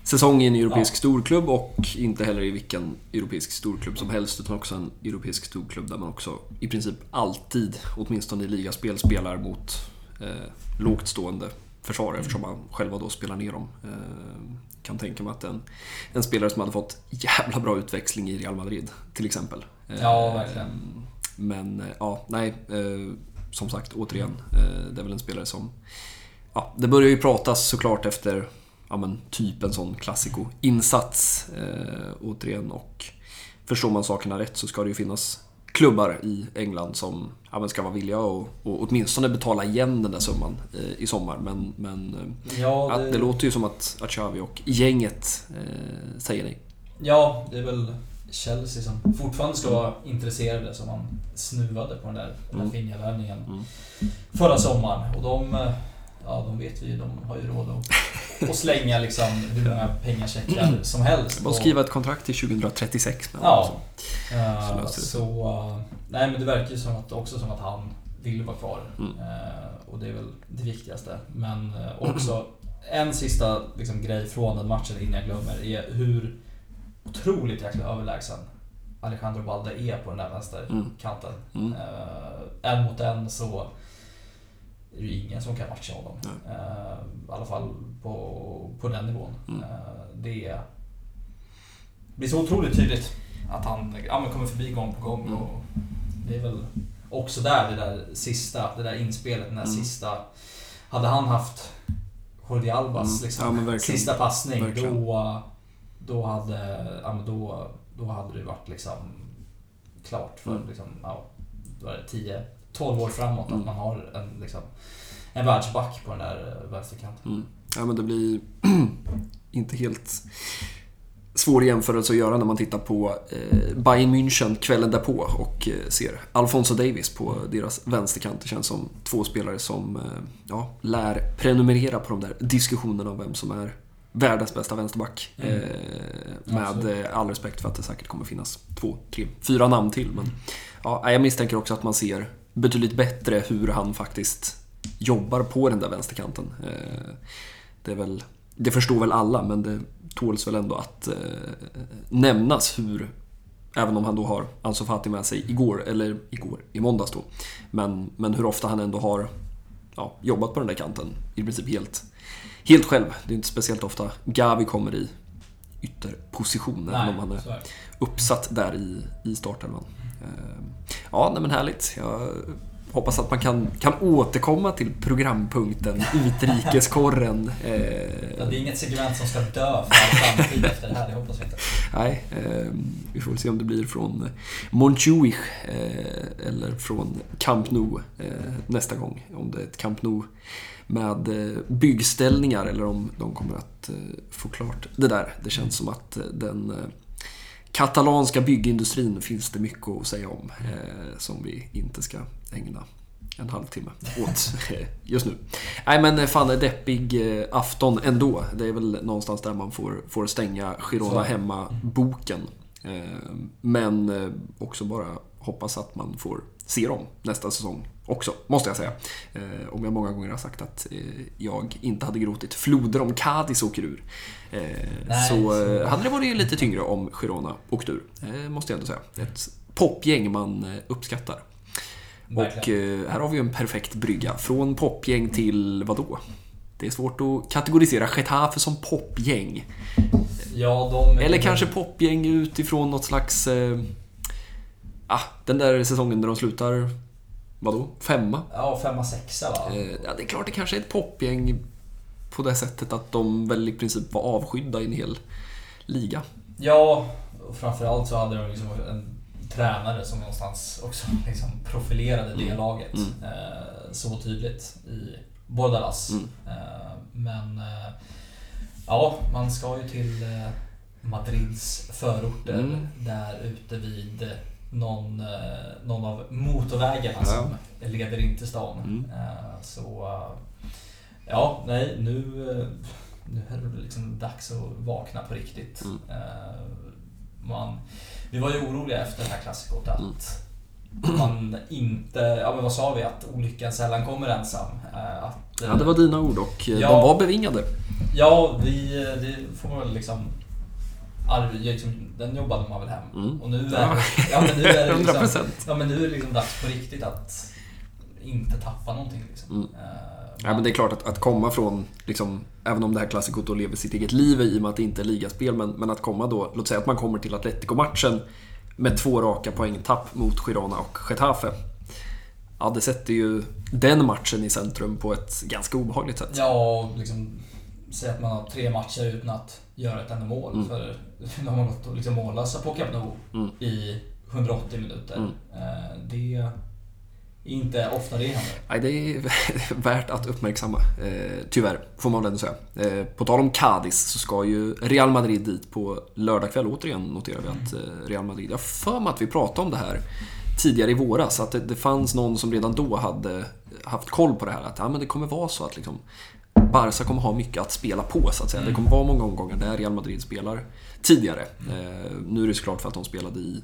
säsong i en europeisk Ja. storklubb och inte heller i vilken europeisk storklubb som helst utan också en europeisk storklubb där man också i princip alltid, åtminstone i ligaspel, spelar mot eh, lågt stående försvarare eftersom man själva då spelar ner dem. Eh, kan tänka mig att en, en spelare som hade fått jävla bra utväxling i Real Madrid till exempel. Eh, Ja, verkligen. Men eh, ja, nej. Eh, som sagt, återigen. Eh, det är väl en spelare som... Ja, det börjar ju pratas såklart efter ja, men, typ en sån klassiko-insats. Eh, återigen, och förstår man sakerna rätt så ska det ju finnas klubbar i England som ja, men ska vara villiga och, och åtminstone betala igen den där summan eh, i sommar. Men, men eh, Ja, ja, det låter ju som att, att Xavi och gänget eh, säger nej. Ja, det är väl Chelsea som fortfarande ska vara intresserade som man snuvade på den där Mm. Rafinha-värvningen Mm. förra sommaren. Och de, eh, ja de vet vi ju, de har ju råd att, att slänga liksom hur många pengacheckar som helst. Och- skriva ett kontrakt till 2036. Men Ja. alltså. Eh, Så så, eh, nej men det verkar ju som att, också som att han vill vara kvar. Mm. Eh, och det är väl det viktigaste. Men också en sista liksom, grej från den matchen innan jag glömmer är hur otroligt jäkla överlägsen Alejandro Balde är på den där vänsterkanten. Mm. Eh, en mot en så är det ju ingen som kan matcha honom. Nej. Eh, I alla fall på, på den nivån. Mm. Eh, det är- blir så otroligt tydligt att han ja, men kommer förbi gång på gång. Mm. Och det är väl också där, det där sista, det där inspelet, den där Mm. sista. Hade han haft Jordi Albas Mm. liksom, Ja, sista passning, Verkligen. då, då, hade, ja, men då, då hade det varit liksom klart för Mm. liksom, ja, då är det 10-12 år framåt Mm. att man har en, liksom, en världsback på den där eh, vänsterkanten. Mm. Ja, men det blir *clears throat* inte helt svår jämförelse att göra när man tittar på eh, Bayern München kvällen därpå och eh, ser Alfonso Davis på deras vänsterkant. Det känns som två spelare som eh, ja, lär prenumerera på de där diskussionerna om vem som är världens bästa vänsterback. Mm. Eh, med Absolut. all respekt för att det säkert kommer finnas två, tre, fyra namn till. Men ja, jag misstänker också att man ser betydligt bättre hur han faktiskt jobbar på den där vänsterkanten. Eh, det, är väl, det förstår väl alla, men det tåls väl ändå att eh, nämnas hur, även om han då har Ansu Fati med sig igår, eller igår, i måndags då, men, men hur ofta han ändå har ja, jobbat på den där kanten i princip helt, helt själv. Det är inte speciellt ofta Gavi kommer i ytterposition, även om han är är uppsatt där i, i startelvan. Eh, Ja, nej men härligt. Jag hoppas att man kan, kan återkomma till programpunkten Utrikeskorren. *laughs* Eh, Ja, det är inget segment som ska dö för all framtid efter det här, det hoppas vi inte. Nej, eh, vi får väl se om det blir från Montjuich eh, eller från Camp Nou eh, nästa gång. Om det är ett Camp Nou med eh, byggställningar eller om de kommer att eh, få klart det där. Det känns som att eh, den eh, katalanska byggindustrin finns det mycket att säga om eh, som vi inte ska ägna en halvtimme åt *laughs* eh, just nu. Nej men eh, fan, deppig eh, afton ändå. Det är väl någonstans där man får, får stänga Girona hemma-boken. Men också bara hoppas att man får se dem nästa säsong också, måste jag säga. Eh, Om jag många gånger har sagt att eh, jag inte hade gråtit floder om Cadiz åker ur. Eh, Nej, så så- eh, hade det varit lite tyngre om Girona åkte ur, eh, måste jag ändå säga. Ett popgäng man eh, uppskattar. Och Verkligen. eh, här har vi en perfekt brygga. Från popgäng till vadå? Det är svårt att kategorisera Getafe som popgäng. Ja. Eller kanske popgäng utifrån något slags... Ah, den där säsongen där de slutar... Vadå? Femma? Ja, femma, sexa va? Eh, ja, det är klart det kanske är ett popgäng på det sättet att de väl i princip var avskydda i en hel liga. Ja, och framförallt så hade de liksom en tränare som någonstans också *laughs* liksom profilerade det laget Mm. eh, så tydligt i Bordalas. Mm. Eh, men ja, man ska ju till Madrids förorter Mm. där ute vid någon, eh, någon av motorvägarna Ja. som leder in till stan. Mm. Eh, så eh, ja, nej nu, nu är det liksom dags att vakna på riktigt. Mm. Man, vi var ju oroliga efter det här klassikot att Mm. man inte, ja men vad sa vi, att olyckan sällan kommer ensam. Att, Ja, det var dina ord och Ja. de var bevingade. Ja, vi, det får man väl liksom... Liksom, den jobbade man väl hem. Mm. Och nu är, Ja. ja, men nu är det 100 *laughs* liksom, ja, men nu är det liksom dags på riktigt att inte tappa någonting. Liksom. Mm. Eh, Ja, men det är klart att, att komma från, liksom, även om det här klassikot då lever sitt eget liv i och med att det inte är ligaspel, men, men att komma då, låt säga att man kommer till Atletico-matchen med två raka poängtapp mot Girona och Getafe. Ja, det sätter ju den matchen i centrum på ett ganska obehagligt sätt. Ja, och liksom säga att man har tre matcher utan att göra ett enda mål. Mm. För *laughs* nu har man gått och liksom mållösa på Camp Nou Mm. i 180 minuter. Mm. Eh, Det är inte ofta det händer. Nej, det är *laughs* värt att uppmärksamma. Eh, tyvärr, får man väl ändå säga. Eh, på tal om Cadiz så ska ju Real Madrid dit på lördag kväll. Återigen noterar vi att eh, Real Madrid... Jag för mig att vi pratade om det här tidigare i våras. Att det, det fanns någon som redan då hade haft koll på det här. Att ja, men det kommer vara så att liksom, Barca kommer ha mycket att spela på så att säga. Det kommer vara många omgångar där Real Madrid spelar tidigare. Eh, nu är det såklart för att de spelade i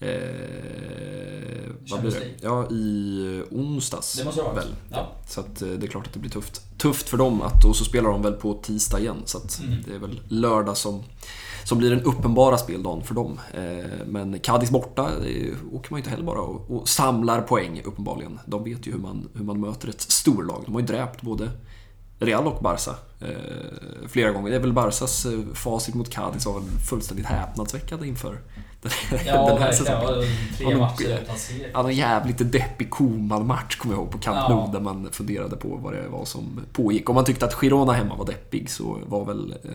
Eh, vad blir det? Ja, i onsdags. Det måste det väl. Ja. Så att eh, det är klart att det blir tufft. Tufft för dem att, och så spelar de väl på tisdag igen. Så att Mm. det är väl lördag som, som blir den uppenbara speldagen för dem. Eh, Men Cadiz borta det åker man ju inte heller bara och, och samlar poäng uppenbarligen. De vet ju hur man, hur man möter ett storlag. De har ju dräpt både Real och Barca eh, flera gånger. Det är väl Barcas eh, facit mot Cadiz var väl fullständigt häpnadsväckande inför den, Ja, den här säsongen. Tre Har nog- matcher utan seger. Ja, en jävligt deppig Koman-match kommer jag ihåg på Camp Ja. Nou där man funderade på vad det var som pågick. Om man tyckte att Girona hemma var deppig så var väl, eh,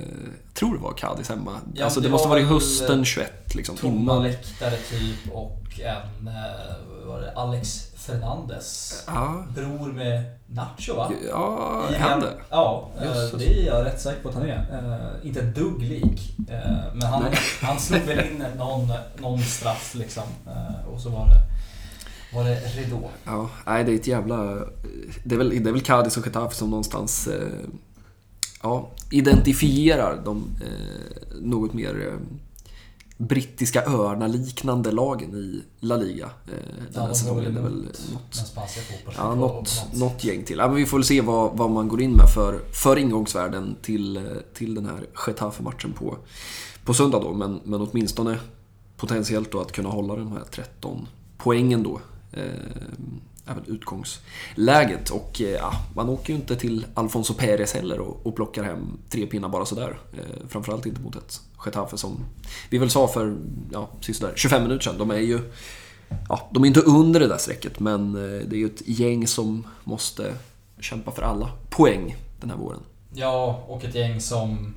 jag tror det var Cadiz hemma. Ja, alltså det, det måste var varit hösten 21 liksom. Tomma läktare typ och en, eh, var det, Alex Fernandes Ja, bror med Nacho va? ja I han det. Ja, eh, Jösses. det är jag rätt säker på att han är. Eh, inte ett dugg lik. Eh, men han, Nej. *laughs* han slog väl in någon, någon straff liksom. Och så var det, var det Redå. Ja, nej det är ett jävla... Det är väl, det är väl Cadiz och Getafe som någonstans ja, identifierar de något mer brittiska öarna-liknande lagen i La Liga. Eh, den Ja, här de säsongen. Det är väl något. Ja, något, något gäng till. Ja, men vi får väl se vad, vad man går in med för, för ingångsvärden till, eh, till den här Getafe-matchen på, på söndag då. Men, men åtminstone potentiellt då att kunna hålla de här 13 poängen då. Eh, även utgångsläget. Och eh, ja, man åker ju inte till Alfonso Pérez heller och, och plockar hem tre pinnar bara sådär. Eh, framförallt inte mot ett Getafe som vi väl sa för ja, 25 minuter sedan. De är ju ja, de är inte under det där strecket men eh, det är ju ett gäng som måste kämpa för alla poäng den här våren. Ja, och ett gäng som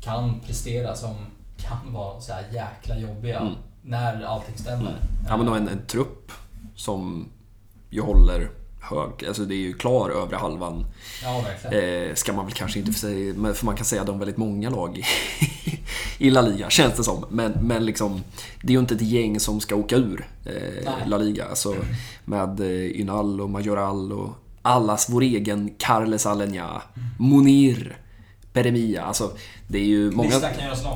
kan prestera, som kan vara så här jäkla jobbiga mm. när allting stämmer. Mm. Ja, men de har en, en trupp som ju håller hög. Alltså det är ju klar övre halvan. Ja. Eh, ska man väl kanske inte säga, för man kan säga de väldigt många lag i, i La Liga, känns det som. Men, men liksom, det är ju inte ett gäng som ska åka ur eh, La Liga. Alltså, med eh, Ynal och Majoral och allas vår egen Carles Alenya, Monir. Peremia, alltså det är ju många...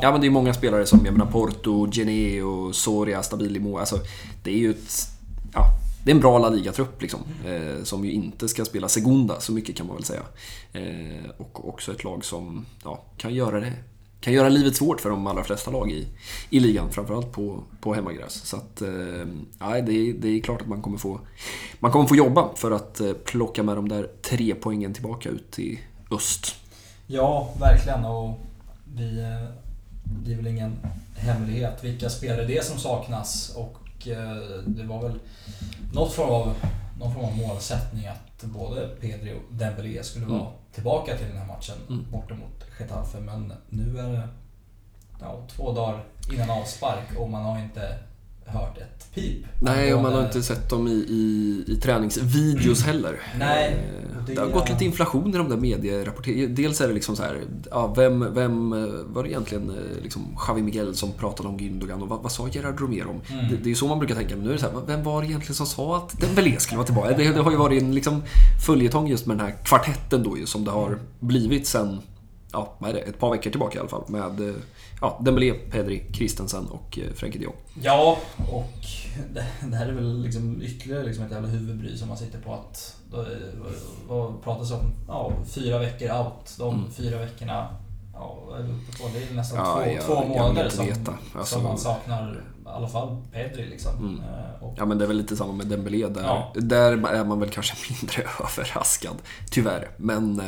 Ja men det är många spelare som, jag menar Porto, Gené och Soria, Stabilimo, alltså det är ju ett... Det är en bra La Liga-trupp liksom. Eh, som ju inte ska spela Segunda, så mycket kan man väl säga. Eh, och också ett lag som ja, kan göra det kan göra livet svårt för de allra flesta lag i, i ligan, framförallt på, på hemmagräs. Så att, eh, det, är, det är klart att man kommer, få, man kommer få jobba för att eh, plocka med de där tre poängen tillbaka ut i öst. Ja, verkligen. Och vi, eh, det är väl ingen hemlighet vilka spelare det är som saknas. Och eh, det var väl något form av, någon form av målsättning att både Pedri och Dembélé skulle vara mm. tillbaka till den här matchen mm. borta mot Getafe. Men nu är det ja, två dagar innan avspark och man har inte hört ett pip. Nej, och man har inte sett dem i, i, i träningsvideos heller. Nej. Eh, det, det har gått lite inflation i de där medierapporteringarna. Dels är det liksom så här, ja, vem, vem var det egentligen eh, liksom Javi Miguel som pratade om Gündogan och vad, vad sa Gerard Romero om? Mm. Det, det, är så man brukar tänka, men nu är det så här, vem var det egentligen som sa att Dembélé skulle vara tillbaka? Det, det har ju varit en liksom följetong just med den här kvartetten då ju, som det har blivit sen ja, vad är det, ett par veckor tillbaka i alla fall. Med ja, Dembélé, Pedri, Christensen och eh, Frenkie de Jong. Ja, och det, här är väl liksom ytterligare liksom ett jävla huvudbry som man sitter på att... Vad pratas om? Ja, fyra veckor out. De mm. fyra veckorna Ja, det är nästan ja, två, jag, två månader som, alltså, som man saknar i alla fall Pedri. Liksom. Mm. Eh, och... Ja, men det är väl lite samma med Dembélé. Där, ja. där är man väl kanske *laughs* mindre överraskad, tyvärr. Men eh,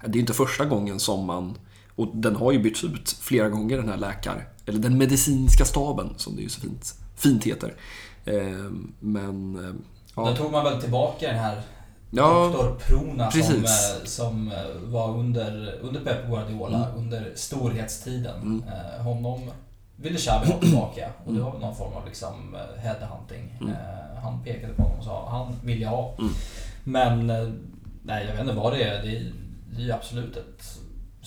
det är ju inte första gången som man och den har ju bytts ut flera gånger den här läkar... Eller den medicinska staben som det ju så fint, fint heter. Eh, men... Eh, ja. Då tog man väl tillbaka den här ja, Doktor Prona som, eh, som var under, under Pep Guardiola mm. under storhetstiden. Mm. Honom ville Xabi ha tillbaka och det var någon form av liksom headhunting. Mm. Han pekade på honom och sa han vill jag ha. Mm. Men nej, jag vet inte vad det är. Det är, det är absolut ett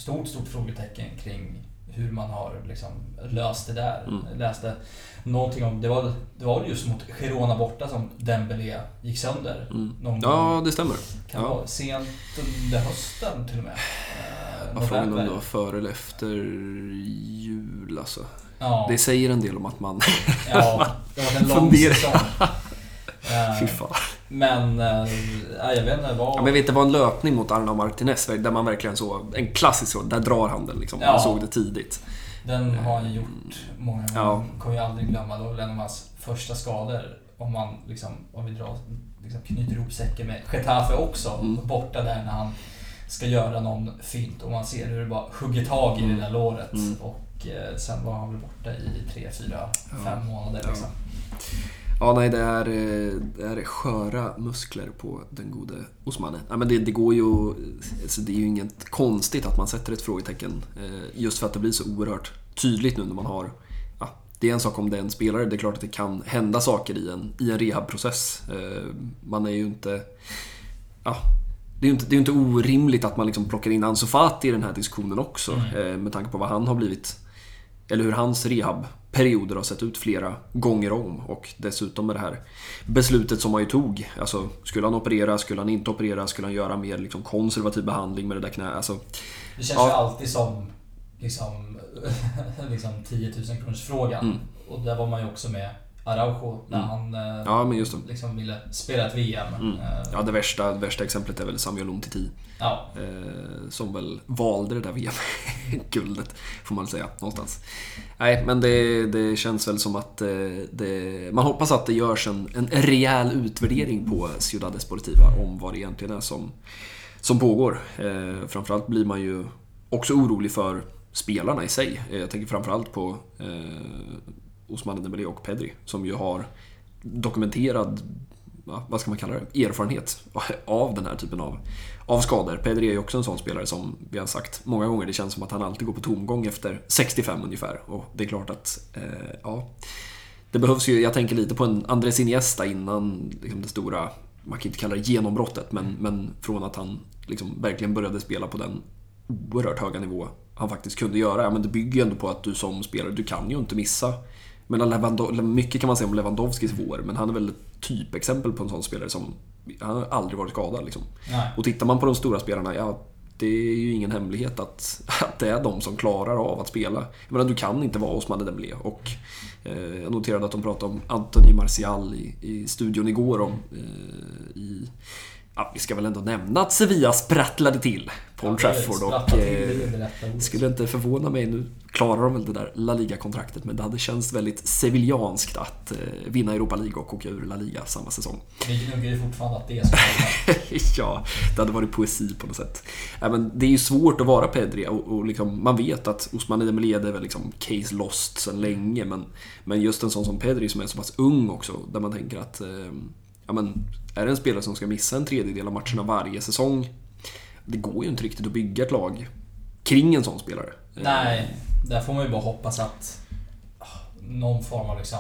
stort, stort frågetecken kring hur man har liksom löst det där. Mm. Jag läste någonting om, det var, det var just mot Girona borta som Dembélé gick sönder. Mm. ja, det stämmer. Kan ja. vara sent under hösten till och med. Eh, frågan om det var före eller efter jul alltså. Ja. Det säger en del om att man... ja, *laughs* det var en lång säsong. *laughs* Fy fan. Men, äh, jag vet inte vad... Ja, men vet, det var en löpning mot Arnaud Martinez där man verkligen såg, en klassisk så, där drar han den liksom. Ja. Man såg det tidigt. Den har han gjort många gånger. Ja. Kommer jag aldrig glömma. Det var väl en av hans första skador. Om man liksom, om vi drar, liksom knyter ihop säcken med Getafe också. Mm. Borta där när han ska göra någon fint och man ser hur det bara hugger tag i mm. det där låret. Mm. Och eh, sen var han väl borta i tre, fyra, fem månader liksom. Ja, nej, det är, eh, det är sköra muskler på den gode Osmane. Ja, men det, det går ju... Alltså det är ju inget konstigt att man sätter ett frågetecken. Eh, just för att det blir så oerhört tydligt nu när man har... Ja, det är en sak om det är en spelare, det är klart att det kan hända saker i en, i en rehabprocess. Eh, man är ju inte... Ja, det är ju inte, det är inte orimligt att man liksom plockar in Ansu Fati i den här diskussionen också. Mm. Med tanke på vad han har blivit eller hur hans rehabperioder har sett ut flera gånger om. Och dessutom med det här beslutet som han ju tog. Alltså, skulle han operera? Skulle han inte operera? Skulle han göra mer liksom, konservativ behandling med det där knät? Alltså, det känns ja. ju alltid som liksom, *laughs* liksom 10 000 kronors frågan. Mm. Och där var man ju också med Araujo när Mm. han eh, Ja, men just det. liksom ville spela ett VM. Mm. Ja, det värsta, det värsta exemplet är väl Samuel Umtiti. ja. Eh, som väl valde det där VM-guldet, *laughs* får man väl säga, någonstans. Nej, men det, det känns väl som att eh, det, man hoppas att det görs en, en rejäl utvärdering på Ciudad Desportiva om vad det egentligen är som, som pågår. Eh, framförallt blir man ju också orolig för spelarna i sig. Jag tänker framförallt på eh, Osman Dembélé och Pedri som ju har dokumenterad vad ska man kalla det, erfarenhet av den här typen av, av skador. Pedri är ju också en sån spelare som vi har sagt många gånger, det känns som att han alltid går på tomgång efter 65 ungefär. Och det är klart att, eh, ja, det behövs ju, jag tänker lite på en Andres Iniesta innan liksom det stora, man kan inte kalla det genombrottet, men, men från att han liksom verkligen började spela på den oerhört höga nivå han faktiskt kunde göra. Ja, men det bygger ju ändå på att du som spelare, du kan ju inte missa men mycket kan man säga om Lewandowskis vår, men han är väl ett typexempel på en sån spelare som han har aldrig varit skadad. Liksom. Och tittar man på de stora spelarna, ja, det är ju ingen hemlighet att, *laughs* att det är de som klarar av att spela. Jag menar, du kan inte vara Osman Dembélé. Och eh, jag noterade att de pratade om Anthony Martial i, i studion igår om eh, i Ja, vi ska väl ändå nämna att Sevilla sprattlade till på Old Trafford och är eh, skulle inte förvåna mig, nu klarar de väl det där La Liga-kontraktet, men det hade känts väldigt seviljanskt att eh, vinna Europa League och åka ur La Liga samma säsong. Vi gnuggar ju fortfarande att det ska *laughs* vara ja, det hade varit poesi på något sätt. Ja, men det är ju svårt att vara Pedri och, och liksom, man vet att Osman Dembélé är väl liksom case lost sedan länge, men, men just en sån som Pedri som är så pass ung också, där man tänker att eh, ja, men, är det en spelare som ska missa en tredjedel av matcherna varje säsong, det går ju inte riktigt att bygga ett lag kring en sån spelare. Nej, där får man ju bara hoppas att ah, någon form av liksom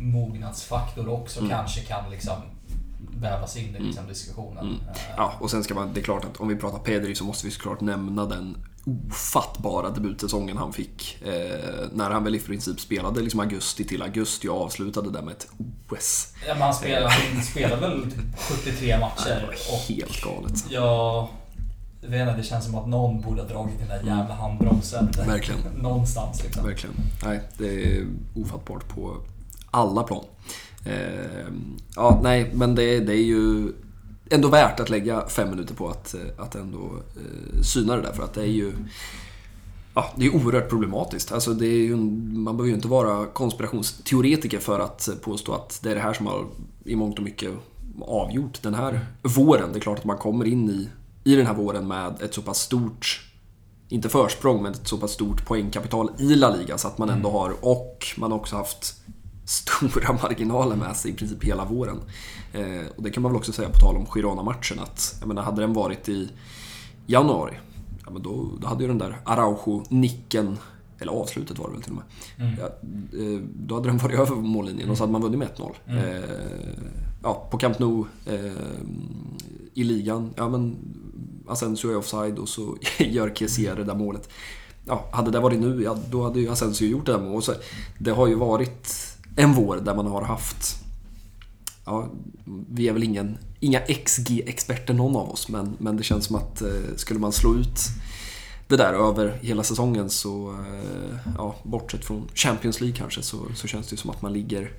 mognadsfaktor också Mm. kanske kan liksom vävas in i liksom diskussionen. Mm. Eh, Ja, och sen ska man, det är klart att om vi pratar Pedri så måste vi såklart nämna den ofattbara debutsäsongen han fick. Eh, när han väl i princip spelade liksom augusti till augusti och avslutade där med ett OS. Ja, men han spelar, han spelar väl typ 73 Det matcher. var Och helt galet. jag vet inte, det känns som att någon borde ha dragit den där jävla handbromsen. Verkligen. Någonstans liksom. Verkligen. Nej, det är ofattbart på alla plan. Eh, ja, nej, men det, det är ju ändå värt att lägga fem minuter på att, eh, att ändå eh, syna det där. För att det är ju Ja, det är oerhört problematiskt. Alltså det är ju, man behöver ju inte vara konspirationsteoretiker för att påstå att det är det här som har i mångt och mycket avgjort den här våren. Det är klart att man kommer in i, i den här våren med ett så pass stort inte försprång, men ett så pass stort poängkapital i La Liga så att man ändå har, och man har också haft stora *laughs* marginaler med sig i princip hela våren. Eh, och det kan man väl också säga på tal om Girona-matchen att, jag menar, hade den varit i januari, ja, men då, då hade ju den där Araujo-nicken, eller avslutet var det väl till och med, Mm. ja, eh, då hade den varit över mållinjen och så hade man vunnit med 1-0. Mm. Eh, ja, på Camp Nou, eh, i ligan, ja men Asensio är offside och så *laughs* gör Kessie det där målet. Ja, hade det varit nu, ja, då hade ju Asensio gjort det där målet. Så Det har ju varit en vår där man har haft Ja, vi är väl ingen, inga XG-experter någon av oss, men, men det känns som att eh, skulle man slå ut det där över hela säsongen så, eh, ja, bortsett från Champions League kanske, så, så känns det som att man ligger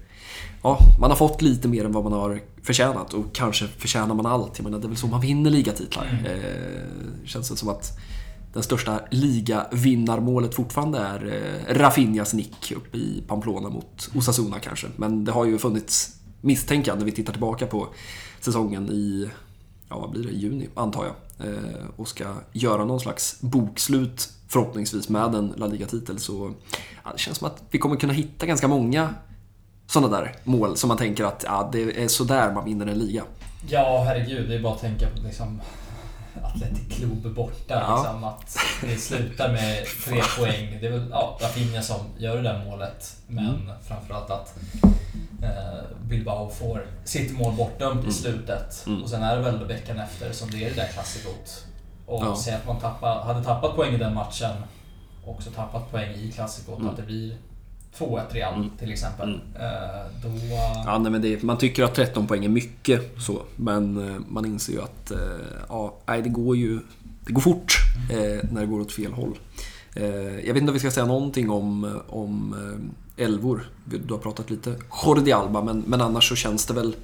Ja, man har fått lite mer än vad man har förtjänat och kanske förtjänar man allt. Jag menar, det är väl så man vinner ligatitlar. Mm. Eh, känns det som att den största ligavinnarmålet fortfarande är eh, Rafinhas nick uppe i Pamplona mot Osasuna kanske. Men det har ju funnits misstänkande när vi tittar tillbaka på säsongen i, ja vad blir det, juni antar jag. Eh, och ska göra någon slags bokslut förhoppningsvis med en La Liga-titel så ja, det känns som att vi kommer kunna hitta ganska många sådana där mål som man tänker att ja, det är sådär man vinner en liga. Ja, herregud. Det är bara att tänka på liksom Atletic Club borta. Ja. Liksom, att det slutar med tre poäng. Det är väl ja, Rafinha som gör det där målet. Men Mm. framförallt att eh, Bilbao får sitt mål bortdömt Mm. i slutet. Mm. Och sen är det väl veckan efter som det är det där klassikot. Och Ja. säg att man tappar, hade tappat poäng i den matchen. Och också tappat poäng i klassikot. Mm. Att det blir 2-1 Real Mm. till exempel. Mm. Eh, då... Ja, nej, men det, man tycker att 13 poäng är mycket så, men eh, man inser ju att eh, ja, nej, det går ju det går fort eh, när det går åt fel håll. Jag vet inte om vi ska säga någonting om, om elvor. Du har pratat lite Jordi Alba, men, men annars så känns det väl...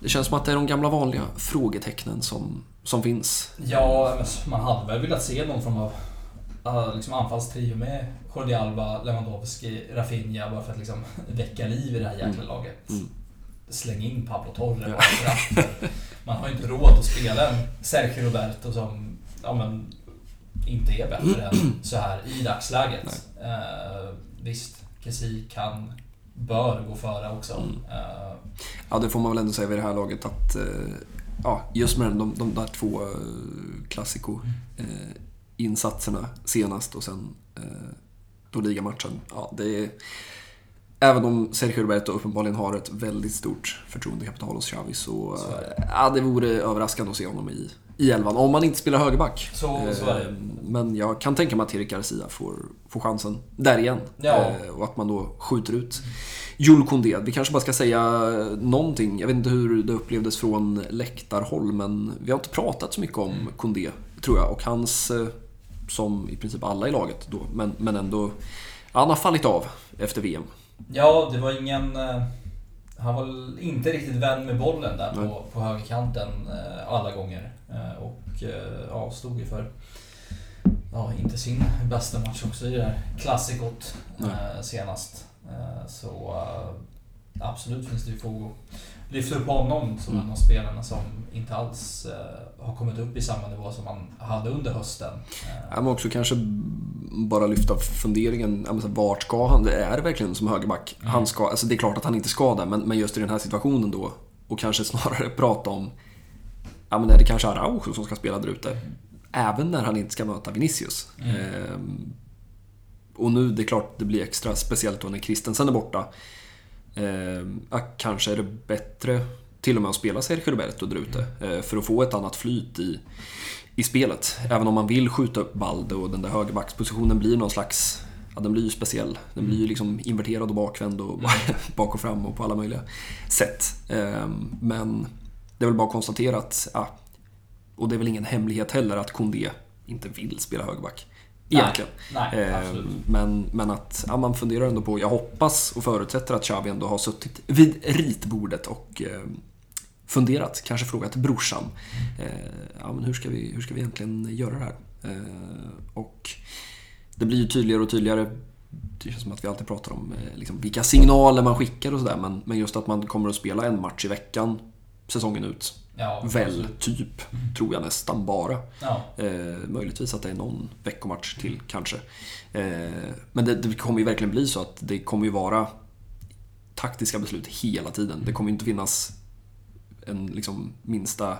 Det känns som att det är de gamla vanliga frågetecknen som, som finns. Ja, man hade väl velat se någon form av uh, liksom anfallstrio med Jordi Alba, Lewandowski, Rafinha bara för att liksom *laughs* väcka liv i det här jäkla mm. laget. Mm. Släng in Pablo Torre bara Man har ju inte råd att spela en Sergio Roberto som ja, men, inte är bättre än så här i dagsläget. Uh, visst, Kessie kan, bör gå före också. Mm. Uh, ja, det får man väl ändå säga vid det här laget att uh, ja, just med de, de där två uh, klassiko insatserna senast och sen då ligamatchen. Ja, det är, även om Sergio Roberto uppenbarligen har ett väldigt stort förtroendekapital hos Xavi så, så ja, det vore överraskande att se honom i, i elvan. Om man inte spelar högerback. Så, så det. Men jag kan tänka mig att Erik Garcia får, får chansen där igen. Ja. Och att man då skjuter ut Jules Koundé. Vi kanske bara ska säga någonting. Jag vet inte hur det upplevdes från läktarhåll men vi har inte pratat så mycket om Koundé, tror jag. Och hans som i princip alla i laget då, men, men ändå... Han har fallit av efter VM. Ja, det var ingen... Eh, han var inte riktigt vän med bollen där på, på högerkanten eh, alla gånger. Eh, och ja, stod ju för, ja, inte sin bästa match också i det här klassikot senast. Så absolut finns det ju fog lyfta upp honom som mm. en av spelarna som inte alls uh, har kommit upp i samma nivå som han hade under hösten. Uh. Ja, men också kanske bara lyfta funderingen, vart ska han? Det är det verkligen som högerback? Mm. Han ska, alltså det är klart att han inte ska det, men, men just i den här situationen då och kanske snarare *laughs* prata om ja, men är det kanske Araujo som ska spela där ute. Även när han inte ska möta Vinicius. Mm. Ehm, och nu, det är klart, det blir extra speciellt då när Christensen är borta. Eh, kanske är det bättre till och med att spela Sergio Roberto där ute eh, för att få ett annat flyt i, i spelet. Även om man vill skjuta upp Balde och den där högerbackspositionen blir någon slags Ja, den blir ju speciell. Den blir ju liksom inverterad och bakvänd och *laughs* bak och fram och på alla möjliga sätt. Eh, men det är väl bara att konstatera att, ja, och det är väl ingen hemlighet heller, att Kondé inte vill spela högerback. Egentligen. Nej, nej, eh, men, men att ja, man funderar ändå på, jag hoppas och förutsätter att Xavi ändå har suttit vid ritbordet och eh, funderat, kanske frågat brorsan. Eh, ja, men hur, ska vi, hur ska vi egentligen göra det här? Eh, och det blir ju tydligare och tydligare. Det känns som att vi alltid pratar om liksom, vilka signaler man skickar och sådär. Men, men just att man kommer att spela en match i veckan säsongen ut. Ja, Väl, typ. Tror jag nästan bara. Ja. Eh, möjligtvis att det är någon veckomatch till kanske. Eh, men det, det, kommer ju verkligen bli så att det kommer ju vara taktiska beslut hela tiden. Det kommer ju inte finnas en liksom, minsta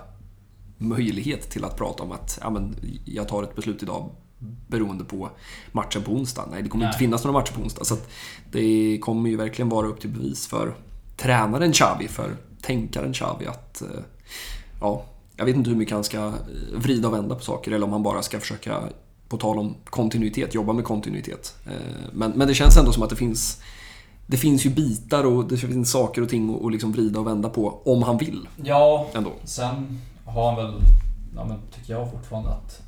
möjlighet till att prata om att ja, men, jag tar ett beslut idag beroende på matchen på onsdag. Nej, det kommer Nej. inte finnas några matcher på onsdag. Så det kommer ju verkligen vara upp till bevis för tränaren Xavi, för tänkaren Xavi att eh, ja, jag vet inte hur mycket han ska eh, vrida och vända på saker eller om han bara ska försöka, på tal om kontinuitet, jobba med kontinuitet. Eh, men, men det känns ändå som att det finns det finns ju bitar och det finns saker och ting att liksom vrida och vända på om han vill. Ja, ändå. sen har han väl, ja, men tycker jag fortfarande att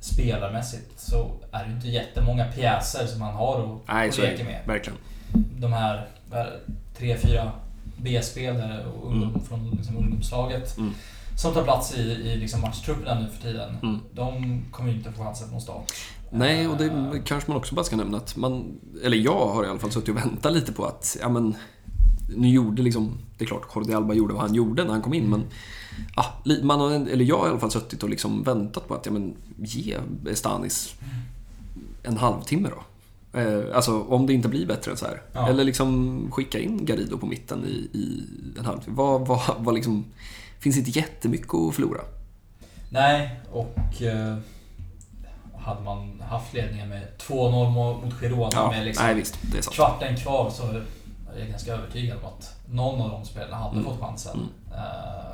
spelarmässigt så är det inte jättemånga pjäser som han har att, Nej, leka med. Verkligen. De här tre, fyra B-spelare och ungdom, mm. från liksom ungdomslaget mm. som tar plats i, i liksom matchtrupperna nu för tiden. Mm. De kommer ju inte få chansen från start. Nej, och det uh, kanske man också bara ska nämna att man, eller jag har i alla fall suttit och väntat lite på att, ja men, nu gjorde liksom, det är klart Jordi Alba gjorde vad han gjorde när han kom in, men ja, man har, eller jag har i alla fall suttit och liksom väntat på att, ja men, ge Stanis en halvtimme då. Eh, alltså om det inte blir bättre än så här. Ja. Eller liksom skicka in Garido på mitten i, i en halvtimme. Vad, vad, vad liksom, finns inte jättemycket att förlora. Nej, och eh, hade man haft ledningen med 2-0 mot Girona ja, med liksom nej, visst, kvarten kvar så är jag ganska övertygad om att någon av de spelarna hade mm. fått chansen. Mm.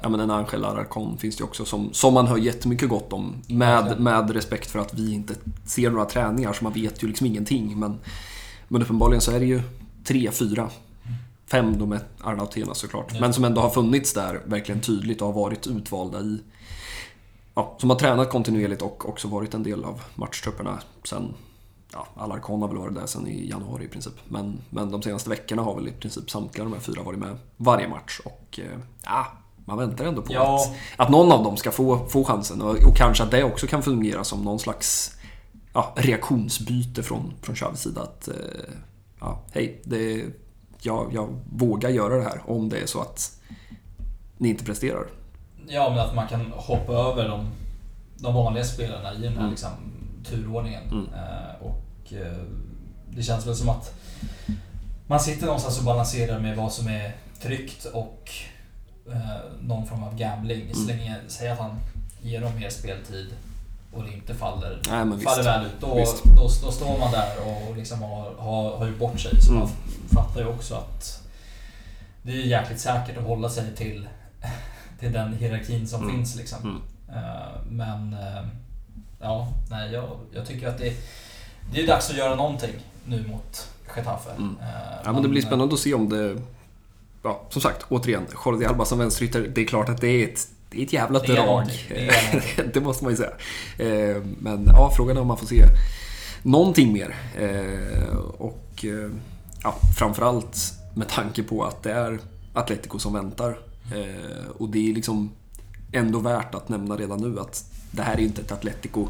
Ja men en Angel Aracon finns det också som, som man hör jättemycket gott om. Med, med respekt för att vi inte ser några träningar så man vet ju liksom ingenting. Men, men uppenbarligen så är det ju tre, fyra, fem då med Arnautena såklart. Ja. Men som ändå har funnits där verkligen tydligt och har varit utvalda i Ja, som har tränat kontinuerligt och också varit en del av matchtrupperna sen ja, Alarcon har väl varit där sedan i januari i princip. Men, men de senaste veckorna har väl i princip samtliga de här fyra varit med varje match. Och eh, ja, man väntar ändå på Ja. att, att någon av dem ska få, få chansen. Och, och kanske att det också kan fungera som någon slags ja, reaktionsbyte från, från Xavis sida. Att eh, ja, hej, det, jag, jag vågar göra det här om det är så att ni inte presterar. Ja, men att man kan hoppa över de, de vanliga spelarna i den här Mm. liksom, turordningen. Mm. Eh, och eh, det känns väl som att man sitter någonstans och balanserar med vad som är tryggt och eh, någon form av gambling. Mm. Så länge, säg att han ger dem mer speltid och det inte faller, Nej, faller väl ut. Då, då, då står man där och liksom har, har, har gjort bort sig. Så Mm. man fattar ju också att det är jäkligt säkert att hålla sig till, *laughs* till den hierarkin som Mm. finns. Liksom. Mm. Men ja, nej, jag, jag tycker att det, det är dags att göra någonting nu mot Getafe. Mm. Eh, Ja, men det blir spännande att se om det... Ja, som sagt, återigen. Jordi Alba som vänsterytter, det är klart att det är ett, det är ett jävla drag. det *laughs* det måste man ju säga. Eh, Men ja, frågan är om man får se någonting mer. Eh, Och ja, framförallt med tanke på att det är Atletico som väntar. Eh, Och det är liksom ändå värt att nämna redan nu att det här är ju inte ett Atletico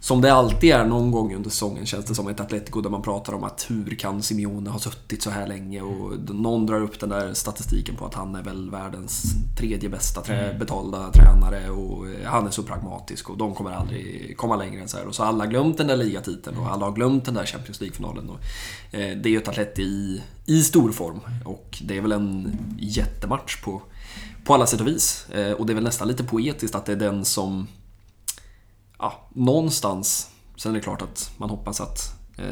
som det alltid är någon gång under säsongen känns det som ett Atletico där man pratar om att hur kan Simeone ha suttit så här länge och någon drar upp den där statistiken på att han är väl världens tredje bästa trä, Mm. betalda tränare och eh, han är så pragmatisk och de kommer aldrig komma längre än så här. Och så har alla glömt den där ligatiteln och alla har glömt den där Champions League-finalen. Eh, det är ju ett Atleti i, i stor form och det är väl en jättematch på, på alla sätt och vis. Eh, och det är väl nästan lite poetiskt att det är den som ja, någonstans, sen är det klart att man hoppas att eh,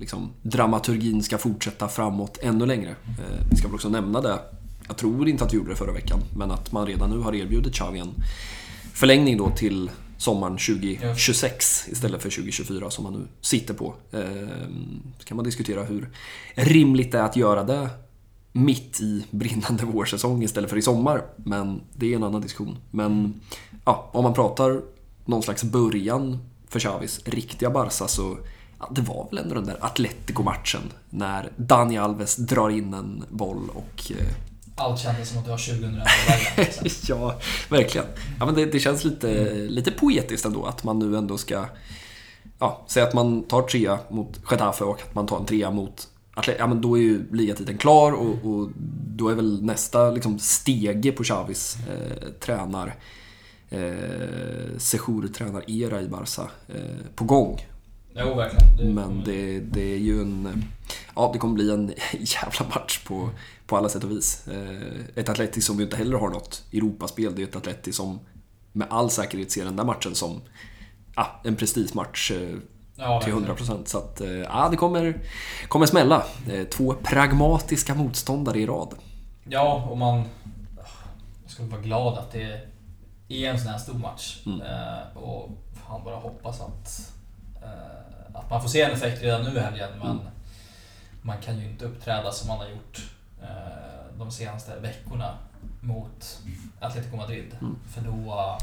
liksom, dramaturgin ska fortsätta framåt ännu längre. Eh, vi ska väl också nämna det, jag tror inte att vi gjorde det förra veckan, men att man redan nu har erbjudit Xavi en förlängning då till sommaren 2026 istället för 2024 som man nu sitter på. Eh, så kan man diskutera hur rimligt det är att göra det mitt i brinnande vårsäsong istället för i sommar. Men det är en annan diskussion. Men ja, om man pratar någon slags början för Xavis riktiga Barca så ja, det var väl ändå den där Atletico-matchen när Dani Alves drar in en boll och eh, Allt kändes som att det var 2011 liksom. *laughs* ja, verkligen. Ja, men det, det känns lite, lite poetiskt ändå att man nu ändå ska ja, säga att man tar trea mot Getafe och att man tar en trea mot Ja, men då är ju ligatiteln klar och, och då är väl nästa liksom, stege på Xavis eh, tränar eh, Sejour-tränar-era i Barca eh, på gång. Jo, verkligen. Det- Men det, det är ju en... Ja, det kommer bli en *laughs* jävla match på, på alla sätt och vis. Eh, Ett Atleti som ju inte heller har något Europaspel. Det är ett Atleti som med all säkerhet ser den där matchen som ja, en prestigematch eh, ja, till verkligen. 100%. Så att, eh, ja, det kommer, kommer smälla. Eh, Två pragmatiska motståndare i rad. Ja, och man... Jag skulle vara glad att det är en sån här stor match. Mm. Eh, och fan bara hoppas att, att man får se en effekt redan nu i helgen. Men Mm. man kan ju inte uppträda som man har gjort de senaste veckorna mot Atletico Madrid. Mm. För då,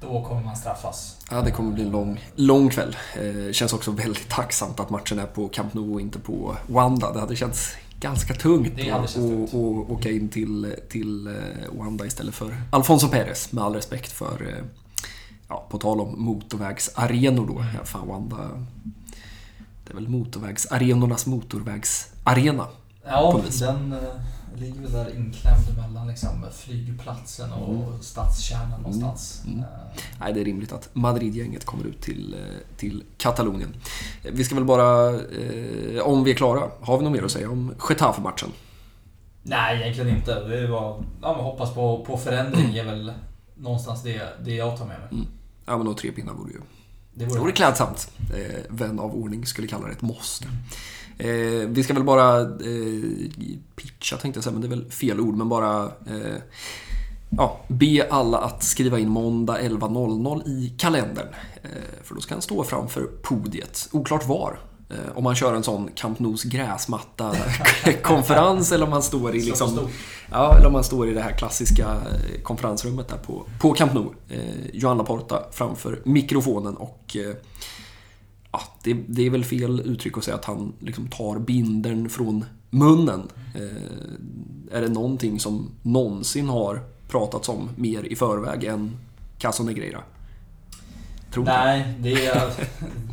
då kommer man straffas. Ja, det kommer bli en lång, lång kväll. Eh, känns också väldigt tacksamt att matchen är på Camp Nou och inte på Wanda. Det hade känts ganska tungt att åka in till, till eh, Wanda istället för Alfonso Perez. Med all respekt för, eh, ja, på tal om motorvägsarenor då. Ja, fan, Wanda... Det är väl motorvägsarenornas motorvägsarena. Ja, den eh, ligger väl där inklämd mellan liksom, flygplatsen och Mm. stadskärnan någonstans. Mm. Eh, Nej, det är rimligt att Madrid-gänget kommer ut till, eh, till Katalonien. Vi ska väl bara, eh, om vi är klara, har vi något mer att säga om Getafe-matchen? Nej, egentligen inte. Det var, ja, men hoppas på, på förändring är väl någonstans det, det jag tar med mig. Ja, men då tre pinnar vore ju Det det vore, vore klädsamt. Eh, vän av ordning skulle kalla det ett måste. Eh, vi ska väl bara eh, pitcha tänkte jag säga, men det är väl fel ord, men bara eh, ja, be alla att skriva in måndag 11.00 i kalendern. Eh, för då ska han stå framför podiet, oklart var. Eh, om man kör en sån Camp Nous gräsmatta-konferens *laughs* eller om man står i liksom. Ja, eller om man står i det här klassiska eh, konferensrummet där på, på Camp Nou. Eh, Johan Laporta framför mikrofonen och ja, det, det är väl fel uttryck att säga att han liksom tar bindern från munnen. Eh, är det någonting som någonsin har pratats om mer i förväg än Caso Negreira? Tror Nej, det,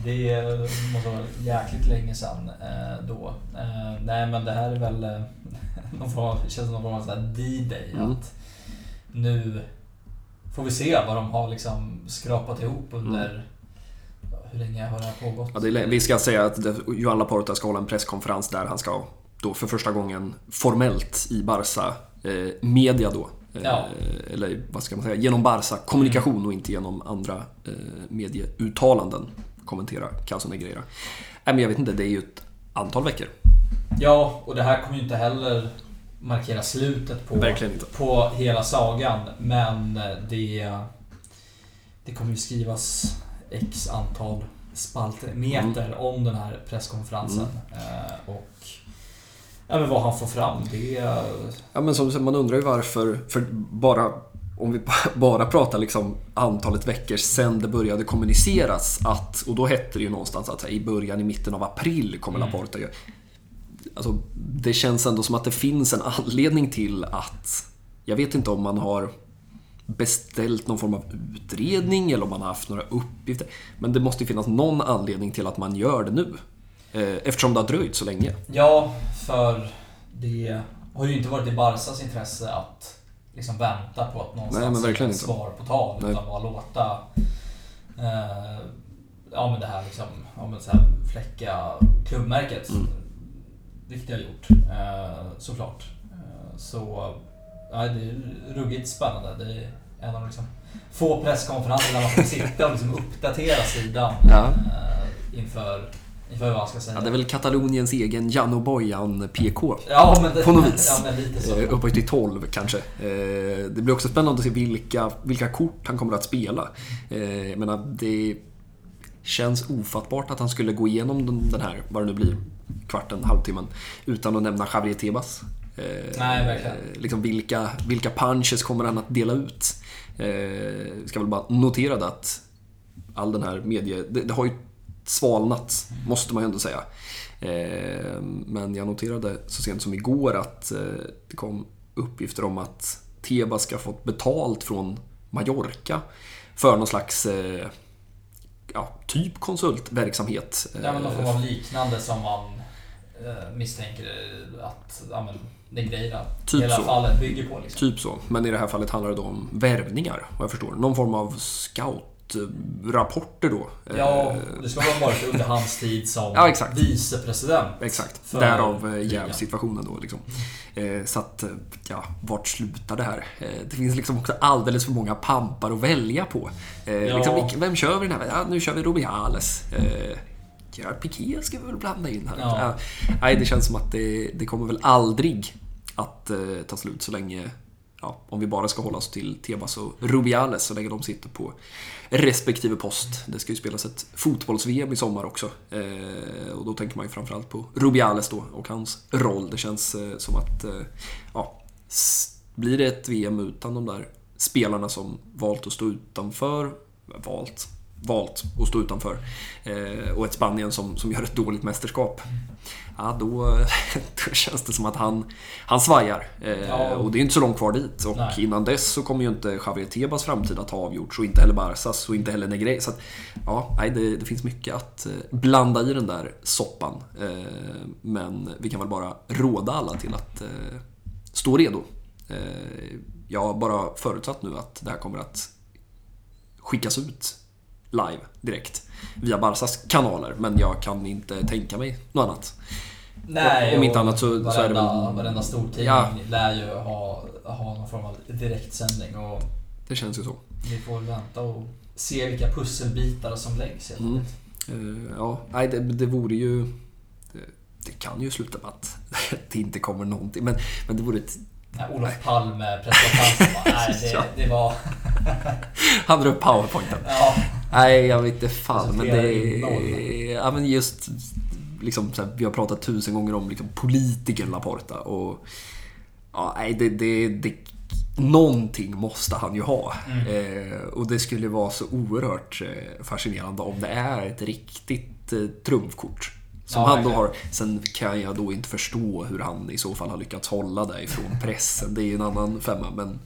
det *laughs* måste vara jäkligt länge sedan eh, då. Eh, nej, men det här är väl eh, *laughs* någon form, det känns som någon form av D-day. Mm. Att nu får vi se vad de har liksom skrapat ihop under mm. Hur länge har det här pågått? Ja, det är, vi ska säga att Johan Laporta ska hålla en presskonferens där han ska då för första gången formellt i Barca eh, media då. Eh, ja. Eller vad ska man säga, genom Barca kommunikation mm. och inte genom andra eh, medieuttalanden kommentera Calzone Negreira. Nej men jag vet inte, det är ju ett antal veckor. Ja, och det här kommer ju inte heller markera slutet på, på hela sagan. Men det, det kommer ju skrivas X antal spaltmeter mm. om den här presskonferensen. Mm. och ja, men vad han får fram, det... Ja, men som, man undrar ju varför, för bara om vi *laughs* bara pratar liksom antalet veckor sen det började kommuniceras att, och då hette det ju någonstans att i början, i mitten av april kommer mm. Laporta. Alltså, det känns ändå som att det finns en anledning till att, jag vet inte om man har beställt någon form av utredning eller om man har haft några uppgifter. Men det måste ju finnas någon anledning till att man gör det nu. Eh, eftersom det har dröjt så länge. Ja, för det har ju inte varit i Barsas intresse att liksom vänta på att någonstans Nej, svar på tal. Nej. Utan bara låta eh, ja, men det här, liksom, ja, men så här fläcka klubbmärket. Mm. Vilket jag har gjort eh, såklart. Eh, så ja, det är ruggigt spännande. Det är en av liksom, få presskonferenser där man får sitta och liksom uppdatera sidan ja. Eh, inför för vad ska säga. Ja, det är väl Kataloniens egen Janno Bojan PK. Ja, men det, på något vis. *laughs* Ja, lite så. Eh, Uppåt till 12 kanske. Eh, det blir också spännande att se vilka, vilka kort han kommer att spela. Jag menar, det känns ofattbart att han skulle gå igenom den här, vad det nu blir, kvarten, halvtimmen, utan att nämna Javier Tebas. Nej, verkligen. Liksom vilka, vilka punches kommer han att dela ut? Ska väl bara notera att all den här medie... Det, det har ju svalnat, måste man ju ändå säga. Eh, men jag noterade så sent som igår att eh, det kom uppgifter om att Tebas ska ha fått betalt från Mallorca för någon slags eh, ja, typ konsultverksamhet. Ja, men någon form av liknande som man misstänker att ja, men, Negreira typ hela så. fallet bygger på. Liksom. Typ så. Men i det här fallet handlar det då om värvningar, vad jag förstår. Någon form av scout rapporter då. Ja, eh, det ska ha varit under hans tid som *laughs* ja, exakt. vicepresident. Exakt, därav eh, jävsituationen då. Liksom. Eh, så att, ja, vart slutar det här? Det finns liksom också alldeles för många pampar att välja på. Ja. Liksom, vem kör vi den här? Ja, nu kör vi Rubiales. Gerard Piqué ska vi väl blanda in här. Ja. Nej, det känns som att det, det kommer väl aldrig att ta slut så länge ja, om vi bara ska hålla oss till Tebas och Rubiales så länge de sitter på respektive post. Det ska ju spelas ett fotbolls-VM i sommar också. Eh, och då tänker man ju framförallt på Rubiales då och hans roll. Det känns eh, som att, eh, ja, blir det ett VM utan de där spelarna som valt att stå utanför, valt, valt att stå utanför. Eh, och ett Spanien som, som gör ett dåligt mästerskap. Ja, då, *laughs* då känns det som att han, han svajar. Eh, ja. Och det är inte så långt kvar dit. Och Nej. innan dess så kommer ju inte Javier Tebas framtid att ha avgjorts. Och inte heller Barsas och inte heller Negre. Så att, ja, det, det, finns mycket att eh, blanda i den där soppan. Men vi kan väl bara råda alla till att stå redo. Jag har bara förutsatt nu att det här kommer att skickas ut live direkt via Barsas kanaler. Men jag kan inte tänka mig något annat. Nej, om inte annat så, varenda, så är det väl... Varenda stortidning ja. lär ju ha, ha någon form av direktsändning. Och det känns ju så. Vi får vänta och se vilka pusselbitar som läggs helt mm. Uh, ja, nej det, det vore ju... Det, det, kan ju sluta med att *laughs* det inte kommer någonting. Men, men det vore ett Nej, Olof Palme presskonferensen Nej, det, det var... Han drar upp powerpointen. Ja. Nej, jag vet inte fan. Men det är... Ja, men just... Liksom, här, vi har pratat tusen gånger om liksom, politikern Laporta. Och, ja, nej, det, det, det, någonting måste han ju ha. Mm. Eh, och det skulle vara så oerhört eh, fascinerande om det är ett riktigt eh, trumfkort. Som Ja, han då har. Sen kan jag då inte förstå hur han i så fall har lyckats hålla det ifrån *laughs* pressen. Det är ju en annan femma. Men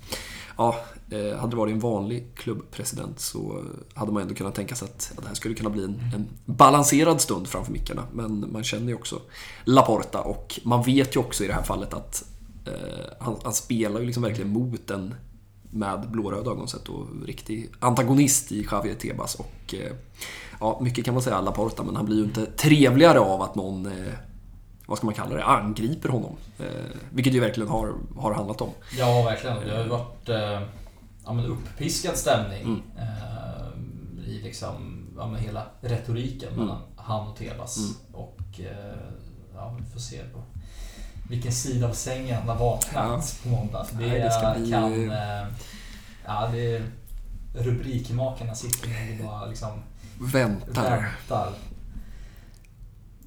ja, eh, hade det varit en vanlig klubbpresident så hade man ändå kunnat tänka sig att det här skulle kunna bli en, en balanserad stund framför mickarna. Men man känner ju också Laporta och man vet ju också i det här fallet att eh, han, han spelar ju liksom verkligen mot en med blåröda ögon sett och riktig antagonist i Javier Tebas och eh, ja, mycket kan man säga Laporta men han blir ju inte trevligare av att någon eh, vad ska man kalla det, angriper honom. Eh, vilket ju verkligen har, har handlat om. Ja, verkligen. Det har ju varit eh, ja, men uppiskad stämning Mm. eh, i liksom, ja, men hela retoriken Mm. mellan han och Tebas. Mm. Och eh, ja, vi får se på vilken sida av sängen han har vaknat på måndag. Det, Nej, det bli- kan... Eh, ja, det rubrikmakarna sitter nog och bara liksom Väntar. väntar.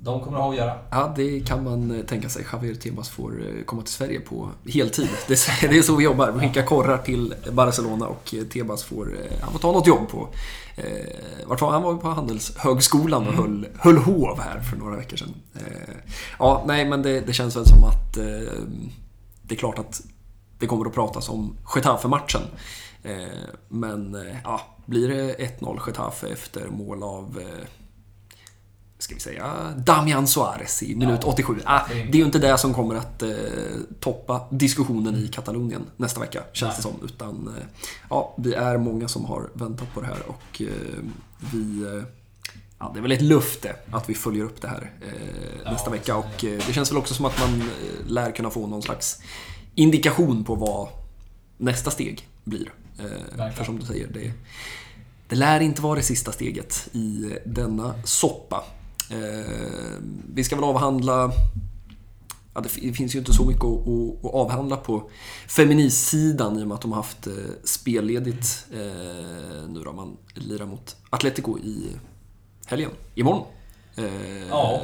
De kommer att ha att göra. Ja, det kan man eh, tänka sig. Javier Tebas får eh, komma till Sverige på heltid. Det är, så *laughs* vi jobbar. Vi skickar korrar till Barcelona och eh, Tebas får, han får ta något jobb på... Eh, vart var han? Var på Handelshögskolan och höll, höll hov här för några veckor sedan. Eh, ja, nej, men det, det känns väl som att eh, det är klart att det kommer att pratas om Getafe-matchen. Men ja, blir det 1-0 Getafe efter mål av eh, ska vi säga, Damian Suarez i minut Ja. 87. Ah, det är ju inte det som kommer att eh, toppa diskussionen i Katalonien nästa vecka, känns det som. Utan eh, ja, vi är många som har väntat på det här och eh, vi... Eh, ja, det är väl ett löfte att vi följer upp det här eh, Ja, nästa vecka och det känns väl också som att man lär kunna få någon slags indikation på vad nästa steg blir. Eh, Verkligen. för som du säger, det, det lär inte vara det sista steget i denna soppa. Eh, vi ska väl avhandla... Ja, det fi- det finns ju inte så mycket att, att, avhandla på feministidan i och med att de har haft eh, spelledigt eh, nu då. Man lirar mot Atletico i helgen. Imorgon. Eh, Ja.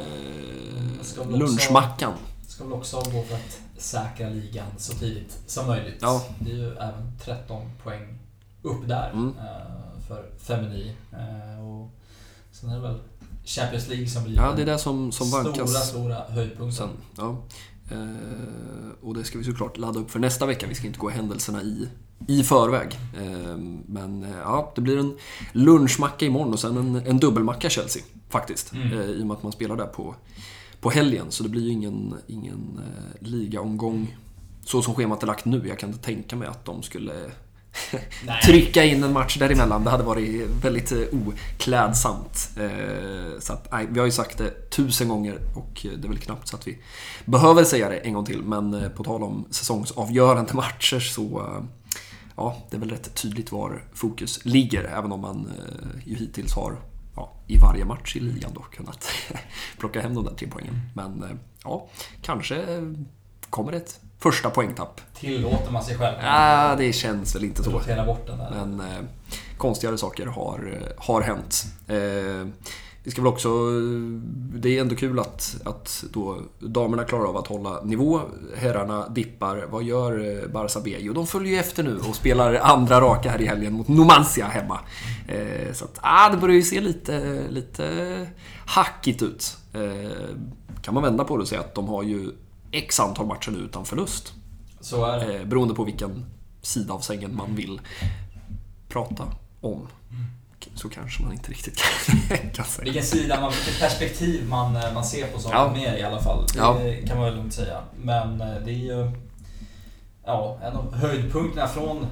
Ska väl också- lunchmackan. Ska väl också gå för att säkra ligan så tidigt som möjligt. Ja. Det är ju även 13 poäng upp där Mm. eh, för Femini. Eh, Och sen är det väl Champions League som blir Ja, det är det som, som stora, vankas. stora höjdpunkten. Ja. Eh, och det ska vi såklart ladda upp för nästa vecka. Vi ska inte gå händelserna i, i förväg. Men ja, det blir en lunchmacka imorgon och sen en, en dubbelmacka Chelsea. Faktiskt. Mm. I och med att man spelar där på, på helgen. Så det blir ju ingen, ingen eh, ligaomgång så som schemat är lagt nu. Jag kan inte tänka mig att de skulle *laughs* trycka in en match däremellan. Det hade varit väldigt eh, oklädsamt. Eh, Så att, nej, vi har ju sagt det tusen gånger och det är väl knappt så att vi behöver säga det en gång till. Men eh, på tal om säsongsavgörande matcher så ja, det är väl rätt tydligt var fokus ligger. Även om man ju hittills har ja, i varje match i ligan då kunnat *laughs* plocka hem de där tre poängen. Men eh, ja, kanske kommer ett första poängtapp. Tillåter man sig själv Ah, det känns väl inte så. bort den där. Men eh, konstigare saker har, eh, har hänt. Eh, vi ska väl också... Det är ändå kul att, att då damerna klarar av att hålla nivå. Herrarna dippar. Vad gör eh, Barça B? Jo, de följer ju efter nu och spelar andra raka här i helgen mot Numancia hemma. Eh, så att, ah, det börjar ju se lite, lite hackigt ut. Eh, kan man vända på det och säga att de har ju X antal matcher nu utan förlust. Så är det. Eh, beroende på vilken sida av sängen man vill prata om. Så kanske man inte riktigt kan, *laughs* kan säga. Vilken sida, man, vilket perspektiv man, eh, man ser på saker Ja. med i alla fall. Det Ja. kan man väl lugnt säga. Men eh, det är ju ja, en av höjdpunkterna från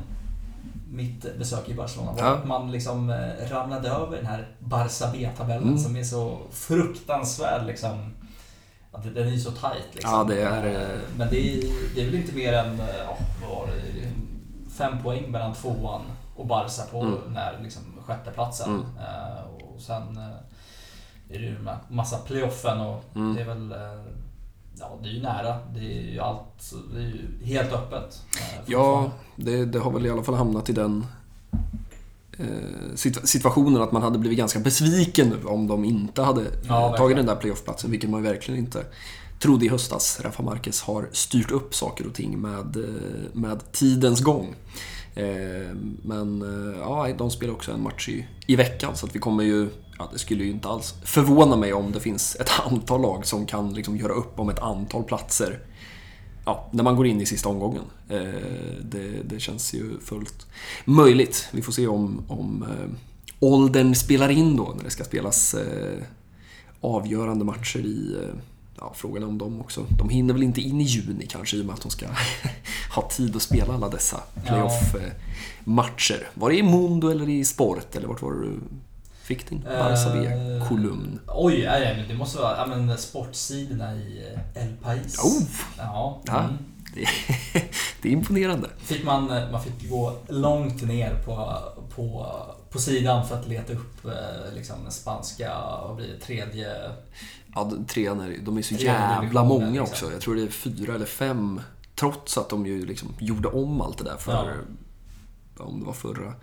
mitt besök i Barcelona var Ja. att man liksom eh, ramlade över den här Barça B-tabellen Mm. som är så fruktansvärd liksom. Att den är ju så tight liksom. Ja, det är, Men det är, det är väl inte mer än, ja, var? Fem poäng mellan tvåan och Barca på Mm. den här liksom, sjätteplatsen. Mm. Eh, och sen eh, är det ju massa playoffen och Mm. det är väl eh, Ja, det är ju nära. Det är ju allt. Det är ju helt öppet. Ja, det, det har väl i alla fall hamnat i den eh, situ- situationen att man hade blivit ganska besviken nu om de inte hade Ja, tagit den där playoffplatsen, vilket man verkligen inte trodde i höstas. Rafa Marquez har styrt upp saker och ting med, med tidens gång. Eh, men eh, ja, de spelar också en match i, i veckan så att vi kommer ju ja, det skulle ju inte alls förvåna mig om det finns ett *laughs* antal lag som kan liksom göra upp om ett antal platser ja, när man går in i sista omgången. Eh, det, det, känns ju fullt möjligt. Vi får se om, om åldern spelar in då när det ska spelas avgörande matcher i ja, frågan om de också. De hinner väl inte in i juni kanske i och med att de ska *laughs* ha tid att spela alla dessa playoff-matcher. Var det i Mundo eller i Sport eller vart var det du fick din Barça B-kolumn? Uh, oj, nej, det måste vara ja, men, sportsidorna i eh, El País. Oh. Ja, ja mm. det, är, *laughs* det, är imponerande. Fick man, eh, man fick gå långt ner på, på, på sidan för att leta upp eh, liksom, den spanska, vad blir det, tredje... Ja, trean är, de är så jävla många liksom. också. Jag tror det är fyra eller fem. Trots att de ju liksom gjorde om allt det där för ja om det var förra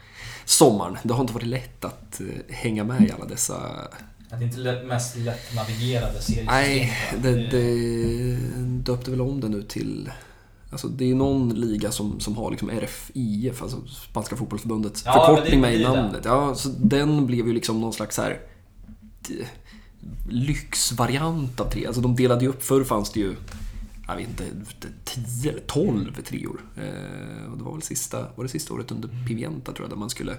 sommaren. Det har inte varit lätt att eh, hänga med i alla dessa... Det är inte lätt, mest lättnavigerade serier. Nej, det, det döpte väl om det nu till... Alltså det är någon liga som, som har liksom RFIF, alltså Spanska fotbollsförbundets ja, förkortning med i namnet. Ja, så den blev ju liksom någon slags här lyxvariant av tre. Alltså de delade ju upp, förr fanns det ju jag vet inte, 10 eller 12 treor. Eh, och det var väl sista, var det sista året under Pimienta tror jag, där man skulle...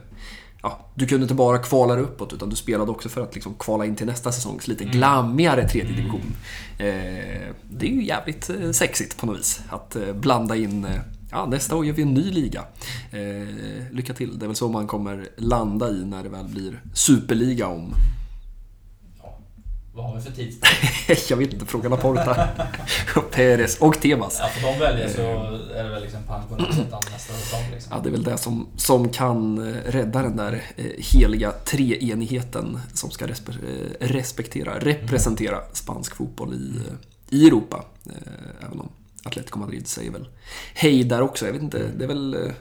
Ja, du kunde inte bara kvala uppåt utan du spelade också för att liksom kvala in till nästa säsongs lite mm. glammigare tredje division. Eh, det är ju jävligt eh, sexigt på något vis att eh, blanda in eh, Ja, nästa år gör vi en ny liga. Eh, lycka till. Det är väl så man kommer landa i när det väl blir superliga om vad har vi för tid? *laughs* jag vet inte, fråga Laporta. och *laughs* Perez och Tebas. Ja, får de välja så är det väl liksom pang på nästa säsong. Liksom. Ja, det är väl det som, som kan eh, rädda den där eh, heliga treenigheten som ska respe eh, respektera, representera spansk fotboll i, i Europa. Även om Atletico Madrid säger väl hej där också. Jag vet inte, det är väl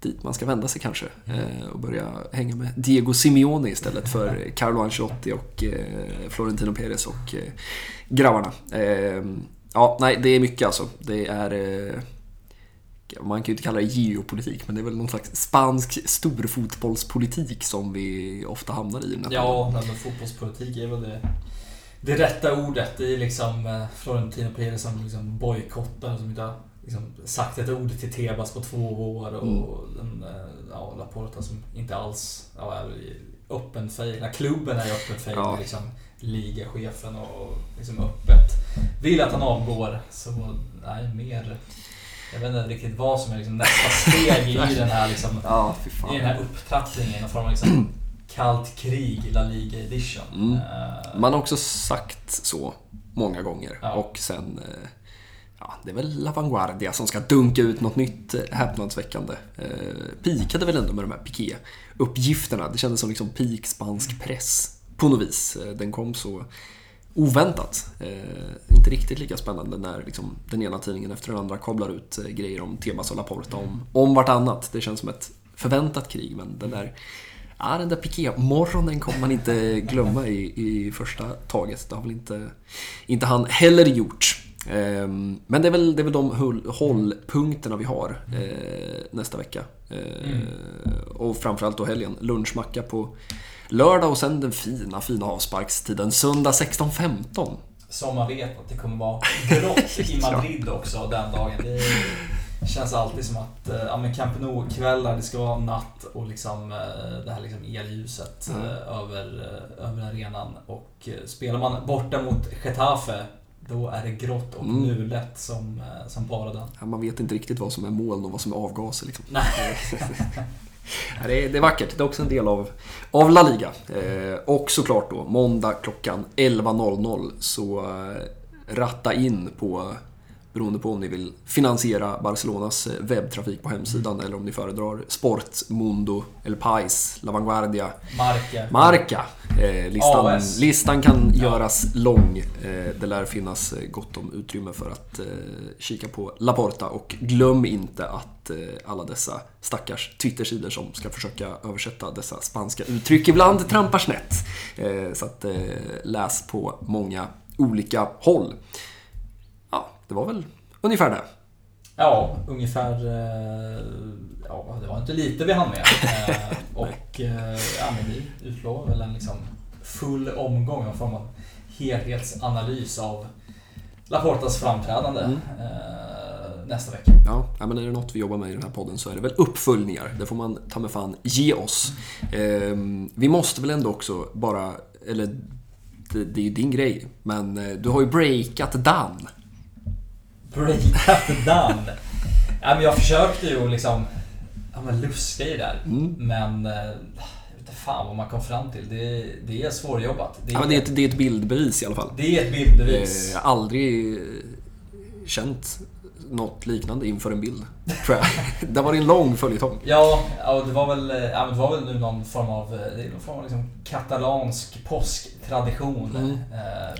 dit man ska vända sig kanske. Eh, och börja hänga med Diego Simeone istället för Carlo Ancelotti och eh, Florentino Perez och eh, grabbarna. Ja, nej, det är mycket alltså. Det är... Man kan ju inte kalla det geopolitik, men det är väl någon slags spansk storfotbollspolitik som vi ofta hamnar i. Ja, men fotbollspolitik är väl det, det rätta ordet. Det är liksom Florentino Perez som liksom bojkottar, som inte liksom sagt ett ord till Tebas på två år och mm. den, eh, ja, Laporta som inte alls ja, är öppen fail. Klubben är öppen fail ja. liksom, ligachefen och liksom öppet vill att han avgår. Så nej, mer jag vet inte riktigt vad som är liksom nästa steg i *laughs* den här, liksom, ja, i den här upptrappningen. Någon form av liksom, kallt krig, La Liga edition. Mm. Uh, Man har också sagt så många gånger och sen uh, ja, det är väl La Vanguardia som ska dunka ut något nytt eh, häpnadsväckande. Eh, pikade väl ändå med de här Piqué-uppgifterna. Det kändes som liksom peak spansk press på något vis. Eh, den kom så oväntat. Eh, inte riktigt lika spännande när liksom, den ena tidningen efter den andra kablar ut eh, grejer om Tebas och Laporta om, om vartannat. Det känns som ett förväntat krig, men den där Ja, den där Piqué-morgonen kommer man inte glömma i, i första taget. Det har väl inte, inte han heller gjort. Ehm, men det är väl, det är väl de hållpunkterna vi har eh, nästa vecka. Eh, mm. Och framförallt då helgen. Lunchmacka på lördag och sen den fina, fina avsparkstiden söndag 16.15. Som man vet att det kommer vara grått *laughs* i Madrid också den dagen. Det känns alltid som att eh, ja, men Camp Nou-kvällar, det ska vara natt och liksom, det här liksom elljuset mm. över, över arenan. Och spelar man borta mot Getafe då är det grått och mm. mulet som, eh, som bara den. Ja, man vet inte riktigt vad som är moln och vad som är avgaser. Liksom. Nej. *laughs* det, är, det är vackert. Det är också en del av, av La Liga. Eh, och såklart då, måndag klockan 11.00 så eh, ratta in på beroende på om ni vill finansiera Barcelonas eh, webbtrafik på hemsidan mm. eller om ni föredrar Sport, Mundo, El Pais, La Vanguardia, Marca. Marca. Eh, listan, listan kan ja. göras lång. Eh, det lär finnas eh, gott om utrymme för att eh, kika på Laporta och glöm inte att eh, alla dessa stackars Twittersidor som ska försöka översätta dessa spanska uttryck ibland trampar snett. så att läs på många olika håll. Det var väl ungefär det. Ja, ungefär... eh, Ja, det var inte lite vi hann med. *laughs* Eh, Och eh, ja, men vi utlovar väl en liksom full omgång, en form av helhetsanalys av Laportas framträdande Mm. nästa vecka. Ja, men är det något vi jobbar med i den här podden så är det väl uppföljningar. Det får man ta med fan ge oss. Ehm, vi måste väl ändå också bara, eller det, det är ju din grej, men du har ju breakat Dan. Breakat done. Ja, men jag försökte ju liksom ja, men luska i det där. Mm. Men eh, jag vet inte fan vad man kom fram till. Det, det är svårjobbat. Det är, Ja, men det, är ett, det är ett bildbevis i alla fall. det är ett bildbevis. Jag har aldrig känt något liknande inför en bild, tror jag. *laughs* Det var en lång följetong. Ja, ja, det var väl, eh, ja, det var väl nu någon form av, eh, det är någon form av liksom katalansk påsktradition Mm.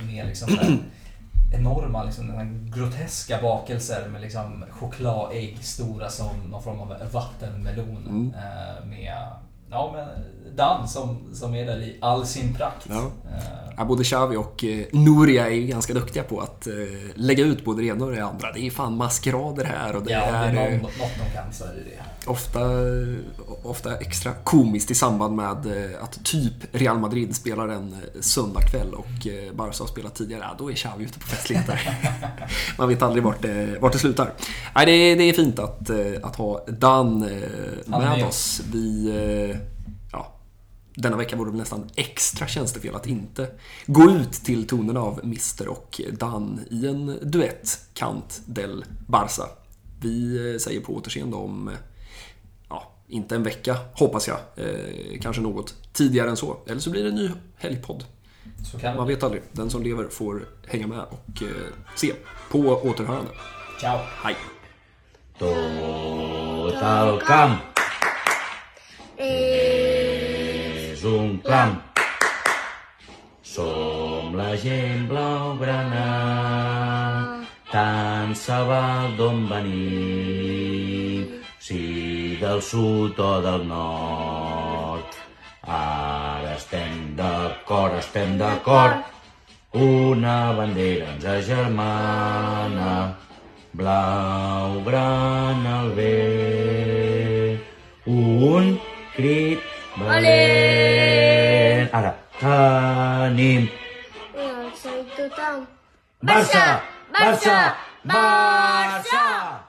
med liksom enorma, liksom, här groteska bakelser med liksom chokladägg stora som någon form av vattenmelon. Mm. Eh, med ja, men Dan som, som är där i all sin prakt. Ja. Eh, Ja, både Xavi och eh, Nuria är ju ganska duktiga på att eh, lägga ut både det ena och det andra. Det är fan maskerader här och det ja, det är är eh, någon, något de kan så är det det. Ofta, ofta extra komiskt i samband med eh, att typ Real Madrid spelar en eh, söndagkväll och eh, Barca har spelat tidigare. Ja, då är Xavi ute på festligheter. *laughs* Man vet aldrig vart det, vart det slutar. Nej, det, är, det är fint att, att ha Dan med oss. Vi, ja, denna vecka vore det nästan extra tjänstefel att inte gå ut till tonerna av Mister och Dan i en duett, Kant del Barça. Vi säger på återseende om, inte en vecka hoppas jag, eh, kanske något tidigare än så. Eller så blir det en ny helgpodd. Så kan Man vet aldrig. Den som lever får hänga med och eh, se. På återhörande. Ciao! Hej! Tot el camp és un clam. Som la gent blaugrana, tant se val d'on venim, si del sud o del nord. Ara estem d'acord, estem d'acord, una bandera ens agermana, blau, gran al vent, un crit valent. Ara, tenim. Barça! Barça! Barça! Barça! Barça!